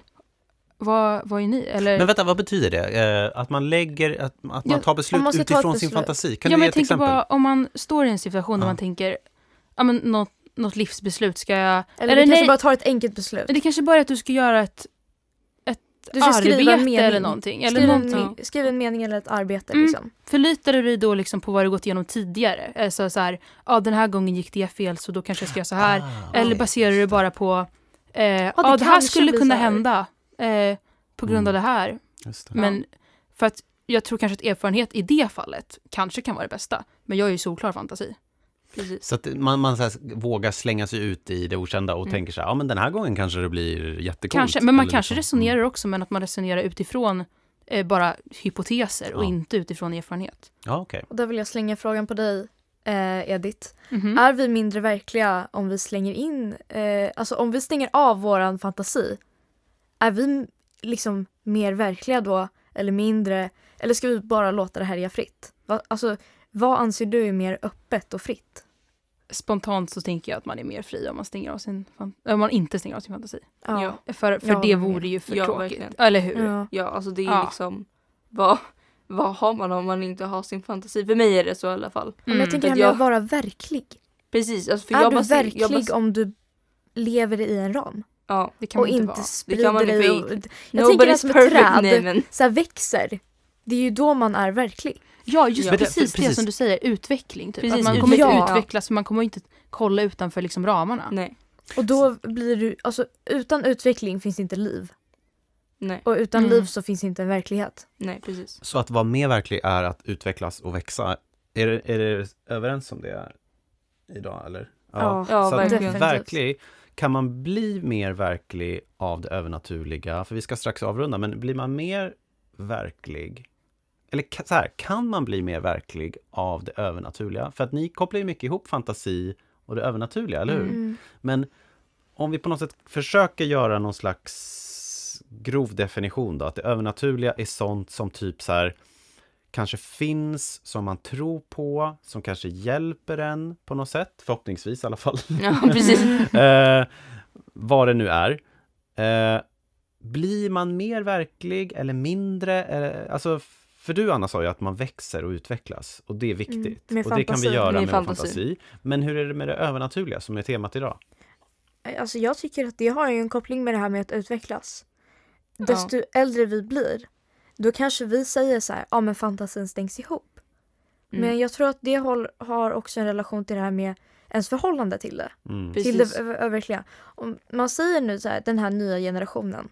Speaker 1: Vad, vad är ni? Eller?
Speaker 2: Men vänta, vad betyder det? Eh, att man lägger, att, att man tar beslut
Speaker 3: man ett
Speaker 2: utifrån sin
Speaker 3: beslut.
Speaker 2: fantasi? Kan
Speaker 1: ja,
Speaker 2: du ge ett exempel?
Speaker 1: bara om man står i en situation där
Speaker 2: Ja.
Speaker 1: man tänker, ja men något, något livsbeslut, ska jag...
Speaker 3: Eller, vi kanske
Speaker 1: nej,
Speaker 3: bara tar ett enkelt beslut.
Speaker 1: det kanske bara är att du ska göra ett,
Speaker 3: Du ska skriva en
Speaker 1: arbete
Speaker 3: mening.
Speaker 1: eller någonting. Eller
Speaker 3: Skriv,
Speaker 1: någonting.
Speaker 3: en, skriv en mening eller ett arbete
Speaker 1: Mm.
Speaker 3: liksom.
Speaker 1: Förlitar du dig då liksom på vad du gått igenom tidigare? Alltså så här, ja den här gången gick det fel så då kanske jag ska göra så här.
Speaker 2: Ah,
Speaker 1: Eller baserar du bara på, eh, ja det,
Speaker 3: det
Speaker 1: här skulle kunna hända eh, på grund av
Speaker 2: Mm.
Speaker 1: det här.
Speaker 2: Just det.
Speaker 1: Men för att jag tror kanske att erfarenhet i det fallet kanske kan vara det bästa. Men jag är ju solklar fantasi.
Speaker 4: Precis.
Speaker 2: Så att man, man så här, vågar slänga sig ut i det okända och
Speaker 4: Mm.
Speaker 2: tänker så här, ja men den här gången kanske det blir jättekult.
Speaker 1: Kanske, men man kanske
Speaker 2: liksom,
Speaker 1: resonerar
Speaker 2: mm.
Speaker 1: också men att man resonerar utifrån eh, bara hypoteser och
Speaker 2: Ja.
Speaker 1: inte utifrån erfarenhet.
Speaker 2: Ja, okej.
Speaker 3: Och där vill jag slänga frågan på dig eh, Edith.
Speaker 1: Mhm.
Speaker 3: Är vi mindre verkliga om vi slänger in, eh, alltså om vi stänger av våran fantasi? Är vi liksom mer verkliga då eller mindre? Eller ska vi bara låta det härja fritt? Va, alltså vad anser du är mer öppet och fritt?
Speaker 1: Spontant så tänker jag att man är mer fri om man, stänger av sin om man inte stänger av sin fantasi.
Speaker 4: Ja.
Speaker 1: För, för
Speaker 3: Jag
Speaker 1: det vore ju för
Speaker 4: Ja,
Speaker 1: tråkigt.
Speaker 4: verkligen.
Speaker 1: Eller hur?
Speaker 3: Ja.
Speaker 4: Ja, alltså det är
Speaker 1: Ja.
Speaker 4: liksom vad, vad har man om man inte har sin fantasi? För mig är det så i alla fall.
Speaker 3: Men jag tänker
Speaker 4: För
Speaker 3: här med
Speaker 4: jag-
Speaker 3: att vara verklig.
Speaker 4: Precis. Alltså för
Speaker 3: är
Speaker 4: jag
Speaker 3: du verklig
Speaker 4: jag bas-
Speaker 3: om du lever i en ram?
Speaker 4: Ja.
Speaker 1: det kan
Speaker 3: och
Speaker 1: man inte
Speaker 3: inte
Speaker 1: vara.
Speaker 4: Det kan man
Speaker 3: dig
Speaker 4: inte.
Speaker 3: och, Jag tänker det som ett träd.
Speaker 4: nej men.
Speaker 3: så här växer. Det är ju då man är verklig.
Speaker 1: Ja, just
Speaker 4: Ja.
Speaker 2: Det-
Speaker 1: precis det
Speaker 2: precis.
Speaker 1: som du säger, utveckling. Typ.
Speaker 4: Precis,
Speaker 1: att man kommer inte
Speaker 3: Ja.
Speaker 1: utvecklas, för man kommer inte kolla utanför liksom ramarna.
Speaker 4: Nej.
Speaker 3: Och då blir du, alltså utan utveckling finns inte liv.
Speaker 4: Nej.
Speaker 3: Och utan
Speaker 1: Mm.
Speaker 3: liv så finns inte en verklighet.
Speaker 4: Nej precis.
Speaker 2: Så att vara mer verklig är att utvecklas och växa. Är det, är det överens om det idag eller?
Speaker 3: Ja,
Speaker 4: Ja,
Speaker 2: så att
Speaker 4: verkligen.
Speaker 2: verklig, kan man bli mer verklig av det övernaturliga? För vi ska strax avrunda, men blir man mer verklig? Eller så här, kan man bli mer verklig av det övernaturliga? För att ni kopplar ju mycket ihop fantasi och det övernaturliga, eller hur?
Speaker 3: Mm.
Speaker 2: Men om vi på något sätt försöker göra någon slags grov definition då, att det övernaturliga är sånt som typ så här kanske finns, som man tror på, som kanske hjälper en på något sätt, förhoppningsvis i alla fall.
Speaker 4: Ja precis.
Speaker 2: eh, vad det nu är. Eh, blir man mer verklig eller mindre? Eh, alltså, för du Anna sa ju att man växer och utvecklas och det är viktigt.
Speaker 3: Mm,
Speaker 2: och det kan vi göra
Speaker 4: Med
Speaker 2: med,
Speaker 4: fantasi.
Speaker 2: fantasi. Men hur är det med det övernaturliga som är temat idag?
Speaker 3: Alltså jag tycker att det har ju en koppling med det här med att utvecklas. Desto äldre vi blir, då kanske vi säger så här, ja men fantasin stängs ihop.
Speaker 4: Mm.
Speaker 3: Men jag tror att det har också en relation till det här med ens förhållande till det.
Speaker 2: Mm.
Speaker 3: Till
Speaker 4: Precis.
Speaker 3: det ö- öververkliga. Om man säger nu så här, den här nya generationen.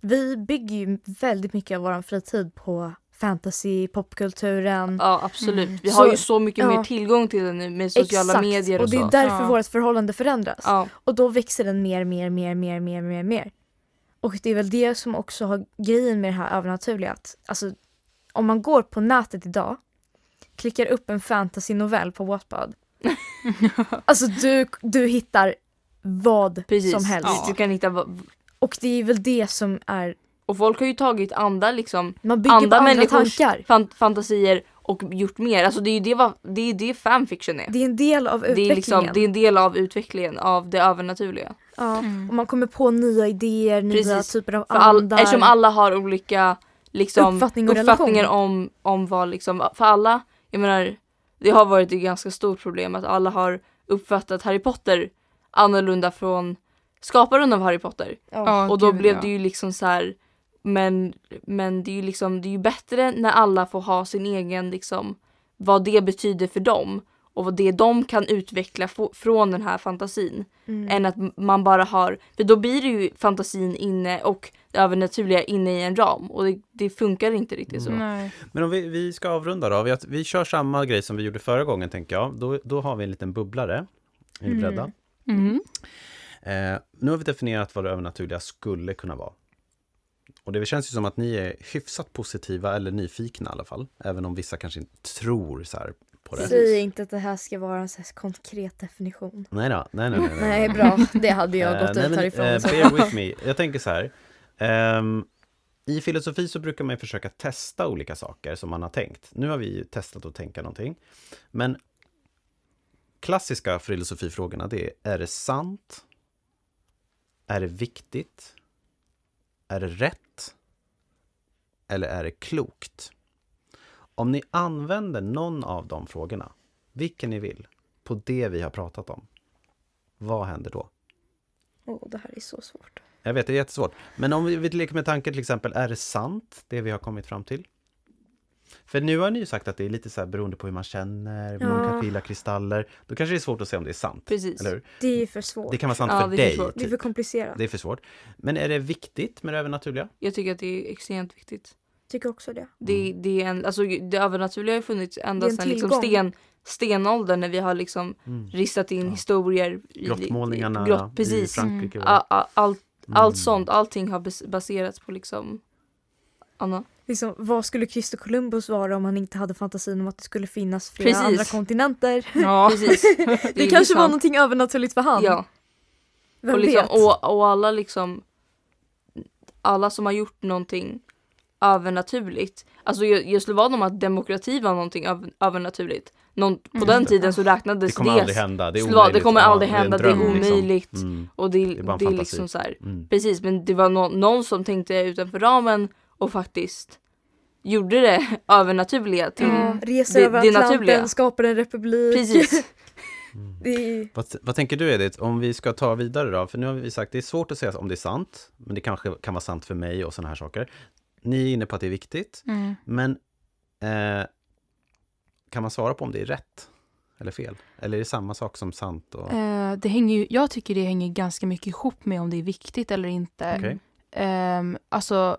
Speaker 3: Vi bygger ju väldigt mycket av vår fritid på fantasy, popkulturen.
Speaker 4: Ja absolut.
Speaker 1: Mm.
Speaker 4: Vi har
Speaker 3: Så-
Speaker 4: ju så mycket
Speaker 3: ja.
Speaker 4: mer tillgång till det nu med sociala
Speaker 3: Exakt.
Speaker 4: medier och,
Speaker 3: och det är
Speaker 4: så.
Speaker 3: därför
Speaker 1: Ja.
Speaker 3: vårt förhållande förändras.
Speaker 4: Ja.
Speaker 3: Och då växer den mer, mer, mer, mer, mer, mer, mer. Och det är väl det som också har grejen med det här övernaturliga. Att, alltså, om man går på nätet idag, klickar upp en fantasy-novell på Wattpad Alltså du, du hittar vad
Speaker 4: Precis.
Speaker 3: som helst.
Speaker 1: Ja.
Speaker 4: Du kan hitta,
Speaker 3: Och det är väl det som är,
Speaker 4: och folk har ju tagit andra liksom
Speaker 3: man bygger
Speaker 4: Andra
Speaker 3: andra
Speaker 4: människors-
Speaker 3: tankar.
Speaker 4: fan, fantasier och gjort mer. Alltså det är ju det, vad, det, är det fanfiction är.
Speaker 3: Det är en del av
Speaker 4: Det
Speaker 3: utvecklingen.
Speaker 4: är, liksom, det är en del av utvecklingen av det övernaturliga.
Speaker 3: Ja.
Speaker 1: Mm.
Speaker 3: Och man kommer på nya idéer, nya
Speaker 4: Precis.
Speaker 3: typer av
Speaker 4: För all,
Speaker 3: andar.
Speaker 4: eftersom alla har olika liksom,
Speaker 3: Uppfattning
Speaker 4: uppfattningar om, om vad liksom, för alla, jag menar, det har varit ett ganska stort problem att alla har uppfattat Harry Potter annorlunda från skaparen av Harry Potter.
Speaker 1: Ja,
Speaker 4: och då
Speaker 1: gud,
Speaker 4: blev det ju liksom så här. Men, men det är ju liksom, det är ju bättre när alla får ha sin egen liksom, vad det betyder för dem och vad det de kan utveckla från den här fantasin.
Speaker 3: Mm.
Speaker 4: Än att man bara har, för då blir det ju fantasin inne och det övernaturliga inne i en ram och det, det funkar inte riktigt så.
Speaker 1: Nej.
Speaker 2: Men om vi, vi ska avrunda då. Vi, vi kör samma grej som vi gjorde förra gången tänker jag. Då, då har vi en liten bubblare. Är ni
Speaker 3: Mm.
Speaker 2: beredda?
Speaker 1: Mm.
Speaker 2: Eh, nu har vi definierat vad det övernaturliga skulle kunna vara. Och det känns ju som att ni är hyfsat positiva eller nyfikna i alla fall. Även om vissa kanske inte tror så här på det.
Speaker 3: Säg inte att det här ska vara en så konkret definition.
Speaker 2: Nej då, nej nej nej. nej.
Speaker 3: Nej, bra. Det hade jag
Speaker 2: Eh,
Speaker 3: gått ut härifrån. så.
Speaker 2: bear with me. Jag tänker så här. ehm, I filosofi så brukar man ju försöka testa olika saker som man har tänkt. Nu har vi ju testat att tänka någonting. Men klassiska filosofifrågorna det är, är det sant? Är det viktigt? Är det rätt? Eller är det klokt? Om ni använder någon av de frågorna, vilken ni vill, på det vi har pratat om, vad händer då?
Speaker 3: Åh, det här är så svårt.
Speaker 2: Jag vet, det är jättesvårt. Men om vi, vi leker med tanken till exempel, är det sant det vi har kommit fram till? För nu har ni ju sagt att det är lite så här beroende på hur man känner,
Speaker 3: Ja.
Speaker 2: fila kristaller. Då kanske det är svårt att se om det är sant.
Speaker 4: Precis.
Speaker 2: Eller hur?
Speaker 3: Det är för svårt.
Speaker 2: Det kan vara sant
Speaker 4: Ja,
Speaker 2: för dig.
Speaker 4: svårt.
Speaker 3: Det är för
Speaker 2: Typ.
Speaker 3: komplicerat.
Speaker 2: Det är för svårt. Men är det viktigt med det övernaturliga?
Speaker 4: Jag tycker att det är extremt viktigt.
Speaker 3: Tycker också det.
Speaker 4: Det, det, är en, alltså, det övernaturliga har ju funnits ända
Speaker 3: Det
Speaker 4: sedan liksom sten, stenåldern när vi har liksom
Speaker 2: Mm.
Speaker 4: ristat in
Speaker 2: Ja.
Speaker 4: historier. i-
Speaker 2: Grottmålningarna
Speaker 4: i, grott, precis.
Speaker 2: i Frankrike. och-
Speaker 4: A, a, allt,
Speaker 2: Mm.
Speaker 4: allt sånt, allting har bas- baserats på liksom Anna.
Speaker 3: Liksom, vad skulle Christer Columbus vara om han inte hade fantasin om att det skulle finnas flera
Speaker 4: Precis.
Speaker 3: andra kontinenter?
Speaker 1: Ja.
Speaker 4: Precis.
Speaker 3: Det,
Speaker 4: är
Speaker 3: kanske
Speaker 4: liksom-
Speaker 3: var någonting övernaturligt för han.
Speaker 4: Ja,
Speaker 3: Vem
Speaker 4: och, liksom,
Speaker 3: vet?
Speaker 4: och, och alla liksom alla som har gjort någonting övernaturligt. Alltså jag, jag slår vad om att demokrati var någonting över, övernaturligt. Någon, på
Speaker 1: Mm.
Speaker 4: den tiden så
Speaker 2: Det
Speaker 4: räknades
Speaker 2: kommer
Speaker 4: det,
Speaker 2: aldrig hända. Det är omöjligt.
Speaker 4: det kommer aldrig hända, det är
Speaker 2: dröm, liksom.
Speaker 4: omöjligt.
Speaker 2: Mm.
Speaker 4: och det,
Speaker 2: Det är bara en
Speaker 4: det är liksom så här.
Speaker 2: Mm.
Speaker 4: Precis, men det var nå- någon som tänkte utanför ramen och faktiskt gjorde det övernaturliga till...
Speaker 3: Ja, reser
Speaker 4: det-
Speaker 3: över
Speaker 4: det naturliga.
Speaker 3: skapar en republik.
Speaker 4: Precis.
Speaker 3: Det är,
Speaker 2: Vad, vad tänker du Edith, om vi ska ta vidare då? För nu har vi sagt, det är svårt att säga om det är sant, men det kanske kan vara sant för mig och sådana här saker. Ni är inne på att det är viktigt,
Speaker 1: Mm.
Speaker 2: men eh, kan man svara på om det är rätt eller fel? Eller är det samma sak som sant? Och...
Speaker 1: Eh, det hänger ju, jag tycker det hänger ganska mycket ihop med om det är viktigt eller inte.
Speaker 2: Okej.
Speaker 1: Ehm, alltså,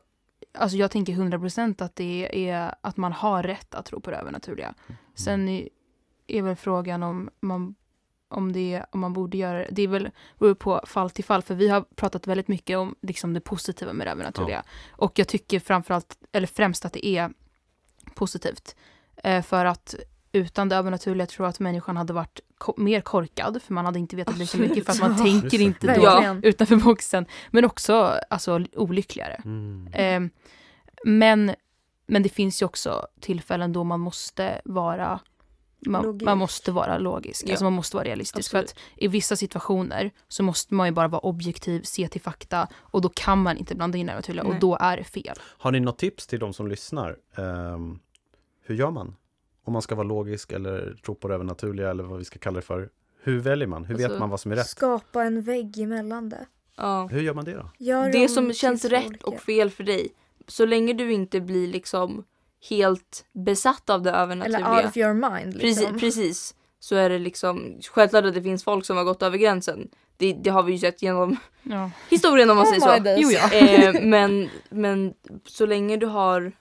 Speaker 1: alltså jag tänker 100% att det är att man har rätt att tro på det övernaturliga. Sen är, är väl frågan om man, om, det, om man borde göra det. Det är väl beror på fall till fall. För vi har pratat väldigt mycket om liksom, det positiva med det övernaturliga. Och jag tycker framförallt, eller främst att det är positivt. Eh, för att utan det övernaturliga tror jag att människan hade varit ko- mer korkad. För man hade inte vetat lika mycket för att man
Speaker 3: Ja,
Speaker 1: tänker inte då
Speaker 3: verkligen.
Speaker 1: utanför boxen. Men också alltså, olyckligare.
Speaker 2: Mm.
Speaker 1: Eh, men, men det finns ju också tillfällen då man måste vara man, man måste vara logisk,
Speaker 4: Ja.
Speaker 1: alltså man måste vara realistisk.
Speaker 4: Absolut.
Speaker 1: För att i vissa situationer så måste man ju bara vara objektiv, se till fakta och då kan man inte blanda in det övernaturliga och då är det fel.
Speaker 2: Har ni något tips till de som lyssnar? Ehm, hur gör man? Om man ska vara logisk eller tro på det övernaturliga eller vad vi ska kalla det för. Hur väljer man? Hur vet
Speaker 4: Alltså,
Speaker 2: man vad som är rätt?
Speaker 3: skapa en vägg emellan det.
Speaker 4: Ja.
Speaker 2: Hur gör man det då?
Speaker 3: Gör
Speaker 4: Det som känns rätt
Speaker 3: olika.
Speaker 4: och fel för dig. Så länge du inte blir liksom helt besatt av det
Speaker 3: Eller
Speaker 4: övernaturliga.
Speaker 3: out of your mind. Liksom.
Speaker 4: Precis, precis. Så är det liksom självklart att det finns folk som har gått över gränsen. Det, det har vi ju sett genom
Speaker 1: Ja.
Speaker 4: historien om man säger
Speaker 3: Oh my
Speaker 4: så.
Speaker 1: Jo, ja.
Speaker 4: Eh, men, men så länge du har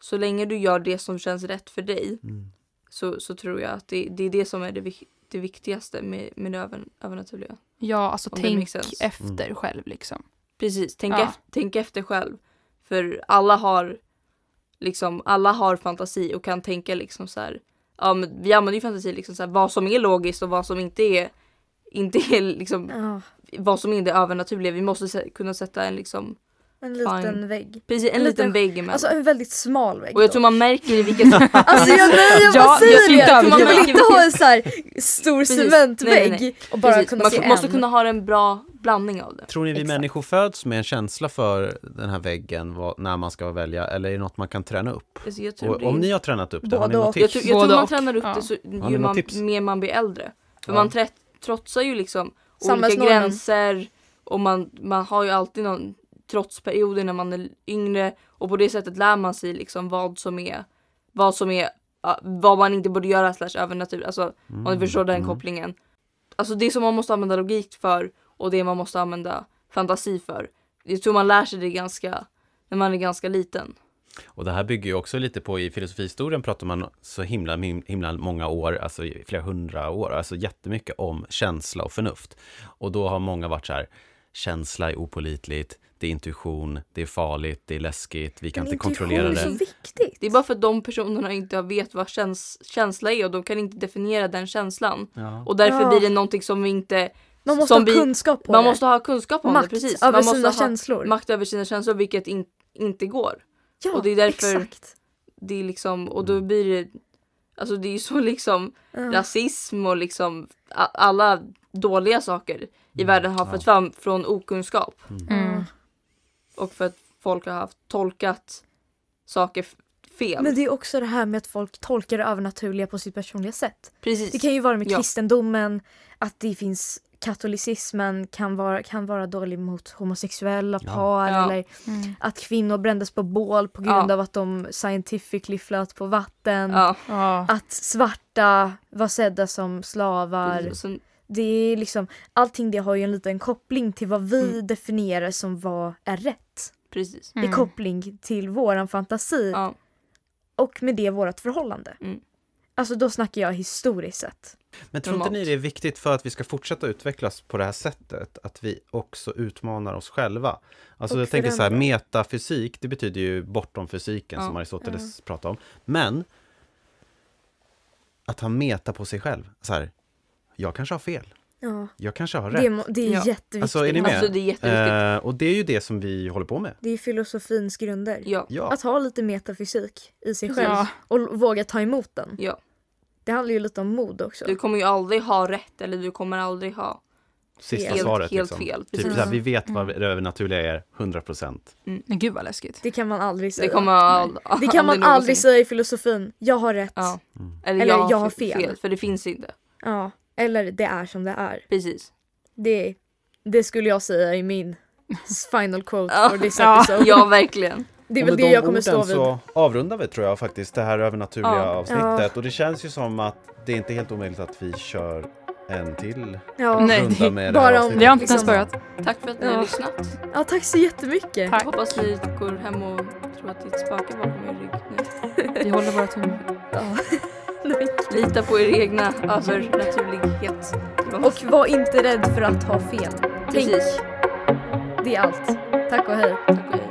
Speaker 4: så länge du gör det som känns rätt för dig
Speaker 2: Mm.
Speaker 4: så, så tror jag att det, det är det som är det, det viktigaste med, med det över, övernaturliga.
Speaker 1: Ja, alltså
Speaker 4: Om
Speaker 1: tänk efter själv liksom.
Speaker 4: Precis, tänk,
Speaker 1: Ja.
Speaker 4: ef- tänk efter själv. För alla har liksom, alla har fantasi och kan tänka liksom så här. ja, men vi använder ju fantasi liksom så här, vad som är logiskt och vad som inte är inte är liksom
Speaker 3: Ja,
Speaker 4: vad som inte är övernaturliga. Vi måste kunna sätta en liksom
Speaker 3: en liten
Speaker 4: Fine.
Speaker 3: vägg.
Speaker 4: precis en,
Speaker 3: En
Speaker 4: liten
Speaker 3: liten-
Speaker 4: vägg emellan.
Speaker 3: Alltså en väldigt smal vägg.
Speaker 4: och jag tror man märker i vilket
Speaker 3: Alltså jag, nej, jag
Speaker 1: Ja,
Speaker 3: bara säger
Speaker 1: jag
Speaker 3: det!
Speaker 1: överdriva.
Speaker 3: Jag vill inte ha en så här stor
Speaker 4: Precis.
Speaker 3: cementvägg
Speaker 4: Nej, nej,
Speaker 3: och bara
Speaker 4: precis,
Speaker 3: kunna
Speaker 4: man
Speaker 3: se
Speaker 4: måste
Speaker 3: en.
Speaker 4: kunna ha en bra blandning av det.
Speaker 2: Tror ni vi
Speaker 3: Exakt.
Speaker 2: människor föds med en känsla för den här väggen vad, när man ska välja eller är det något man kan träna upp?
Speaker 4: Alltså, jag
Speaker 2: Och
Speaker 4: det-
Speaker 2: om ni har tränat upp det, har ni
Speaker 3: Både
Speaker 2: något
Speaker 3: och.
Speaker 4: Jag
Speaker 2: tips?
Speaker 4: tror, jag
Speaker 1: Både
Speaker 4: tror man tränar upp
Speaker 1: Ja.
Speaker 4: det så ju man,
Speaker 2: tips?
Speaker 4: mer man blir äldre. För
Speaker 2: Ja.
Speaker 4: man trotsar ju liksom olika gränser och man, man har ju alltid någon trotsperioder när man är yngre och på det sättet lär man sig liksom vad som är vad som är vad man inte borde göra slash övernaturligt. Alltså om du förstår den
Speaker 2: Mm.
Speaker 4: kopplingen. Alltså det som man måste använda logik för och det man måste använda fantasi för. Jag tror man lär sig det ganska när man är ganska liten.
Speaker 2: Och det här bygger ju också lite på, i filosofihistorien pratar man så himla, himla många år, alltså flera hundra år, alltså jättemycket om känsla och förnuft. Och då har många varit så här, känsla är opolitligt, det är intuition, det är farligt, det är läskigt, vi kan
Speaker 3: Men
Speaker 2: inte kontrollera
Speaker 3: intuition är
Speaker 2: det.
Speaker 3: så viktigt.
Speaker 4: Det är bara för att de personerna inte vet vad käns känsla är och de kan inte definiera den känslan.
Speaker 2: Ja.
Speaker 4: Och därför
Speaker 3: Ja.
Speaker 4: blir det någonting som vi inte...
Speaker 3: man måste
Speaker 4: som
Speaker 3: ha
Speaker 4: vi-
Speaker 3: kunskap på
Speaker 4: Man
Speaker 3: det.
Speaker 4: måste ha kunskap om
Speaker 3: Makt
Speaker 4: det, precis.
Speaker 3: över
Speaker 4: Man måste
Speaker 3: sina
Speaker 4: ha
Speaker 3: känslor.
Speaker 4: makt över sina känslor vilket in, inte går.
Speaker 3: ja,
Speaker 4: och det är därför-
Speaker 3: exakt.
Speaker 4: Det är liksom, och då blir det... Alltså det är ju så liksom
Speaker 3: Ja.
Speaker 4: rasism och liksom alla dåliga saker i världen har fått fram från okunskap.
Speaker 1: Mm.
Speaker 4: Och för att folk har haft tolkat saker fel.
Speaker 3: Men det är också det här med att folk tolkar det övernaturliga på sitt personliga sätt.
Speaker 4: Precis.
Speaker 3: Det kan ju vara med
Speaker 4: Ja.
Speaker 3: kristendomen, att det finns katolicismen kan vara, kan vara dålig mot homosexuella
Speaker 2: Ja.
Speaker 3: par
Speaker 4: Ja.
Speaker 3: eller
Speaker 1: Mm.
Speaker 3: att kvinnor brändes på bål på grund
Speaker 4: Ja.
Speaker 3: av att de scientifically flöt på vatten.
Speaker 4: Ja.
Speaker 1: Ja.
Speaker 3: Att svarta var sedda som slavar.
Speaker 4: sen-
Speaker 3: Det är liksom, allting det har ju en liten koppling till vad vi
Speaker 4: Mm.
Speaker 3: definierar som vad är rätt.
Speaker 4: precis.
Speaker 3: I
Speaker 1: Mm.
Speaker 3: koppling till våran fantasi
Speaker 4: Ja.
Speaker 3: och med det vårt förhållande.
Speaker 4: Mm.
Speaker 3: Alltså då snackar jag historiskt sett.
Speaker 2: Men tror inte ni det är viktigt för att vi ska fortsätta utvecklas på det här sättet, att vi också utmanar oss själva? Alltså
Speaker 3: Och
Speaker 2: jag tänker så här, metafysik, det betyder ju bortom fysiken
Speaker 4: Ja.
Speaker 2: som Aristoteles pratar om. Men att ha meta på sig själv, så här, jag kanske har fel,
Speaker 3: Ja.
Speaker 2: jag kanske har
Speaker 3: Det,
Speaker 2: rätt.
Speaker 3: är må- det är
Speaker 4: Ja.
Speaker 3: jätteviktigt.
Speaker 2: Alltså, är ni med?
Speaker 4: Alltså det är jätteviktigt.
Speaker 2: Eh, och det är ju det som vi håller på med.
Speaker 3: Det är filosofins grunder.
Speaker 4: Ja.
Speaker 2: Ja,
Speaker 3: Att ha lite metafysik i sig själv
Speaker 1: Ja.
Speaker 3: och våga ta emot den.
Speaker 4: ja.
Speaker 3: Det handlar ju lite om mod också.
Speaker 4: Du kommer ju aldrig ha rätt eller du kommer aldrig ha
Speaker 2: sista
Speaker 3: helt-
Speaker 2: svaret.
Speaker 4: helt
Speaker 2: liksom.
Speaker 4: fel,
Speaker 2: Typ
Speaker 4: precis.
Speaker 2: så här, vi vet vad
Speaker 1: Mm.
Speaker 2: det övernaturliga är, 100 procent.
Speaker 1: Men gud vad läskigt.
Speaker 3: Det kan man aldrig säga.
Speaker 4: Det kommer all,
Speaker 3: Det kan man aldrig säga i filosofin. Jag har rätt.
Speaker 4: Ja.
Speaker 2: Mm.
Speaker 4: Eller,
Speaker 3: Eller
Speaker 4: jag,
Speaker 3: jag
Speaker 4: har
Speaker 3: har
Speaker 4: fel.
Speaker 3: fel.
Speaker 4: För det finns inte.
Speaker 3: Ja. Eller det är som det är.
Speaker 4: Precis.
Speaker 3: Det, det skulle jag säga i min final quote
Speaker 4: Ja.
Speaker 3: for this
Speaker 1: Ja.
Speaker 3: episode.
Speaker 4: Ja verkligen.
Speaker 3: Det är väl det
Speaker 2: de
Speaker 3: jag kommer stå vid.
Speaker 2: så avrundar vi tror jag faktiskt det här övernaturliga
Speaker 4: Ja.
Speaker 2: avsnittet. Och det känns ju som att det är inte helt omöjligt att vi kör en till
Speaker 3: Ja.
Speaker 1: Nej,
Speaker 2: runda
Speaker 1: det-
Speaker 2: med det
Speaker 3: bara
Speaker 2: här
Speaker 3: om-
Speaker 2: avsnittet.
Speaker 1: Vi har inte ens
Speaker 3: Liksom.
Speaker 1: börjat.
Speaker 4: Tack för att ni
Speaker 3: Ja.
Speaker 4: har lyssnat.
Speaker 3: ja, tack så jättemycket.
Speaker 1: Tack.
Speaker 4: Hoppas ni går hem och tror att det är ett spöke bakom er rygg nu.
Speaker 1: Vi håller våra tummar.
Speaker 4: Lita på er egna övernaturlighet.
Speaker 3: Och var inte rädd för att ha fel. Tänk,
Speaker 4: Precis.
Speaker 3: det är allt. Tack och hej.
Speaker 4: Tack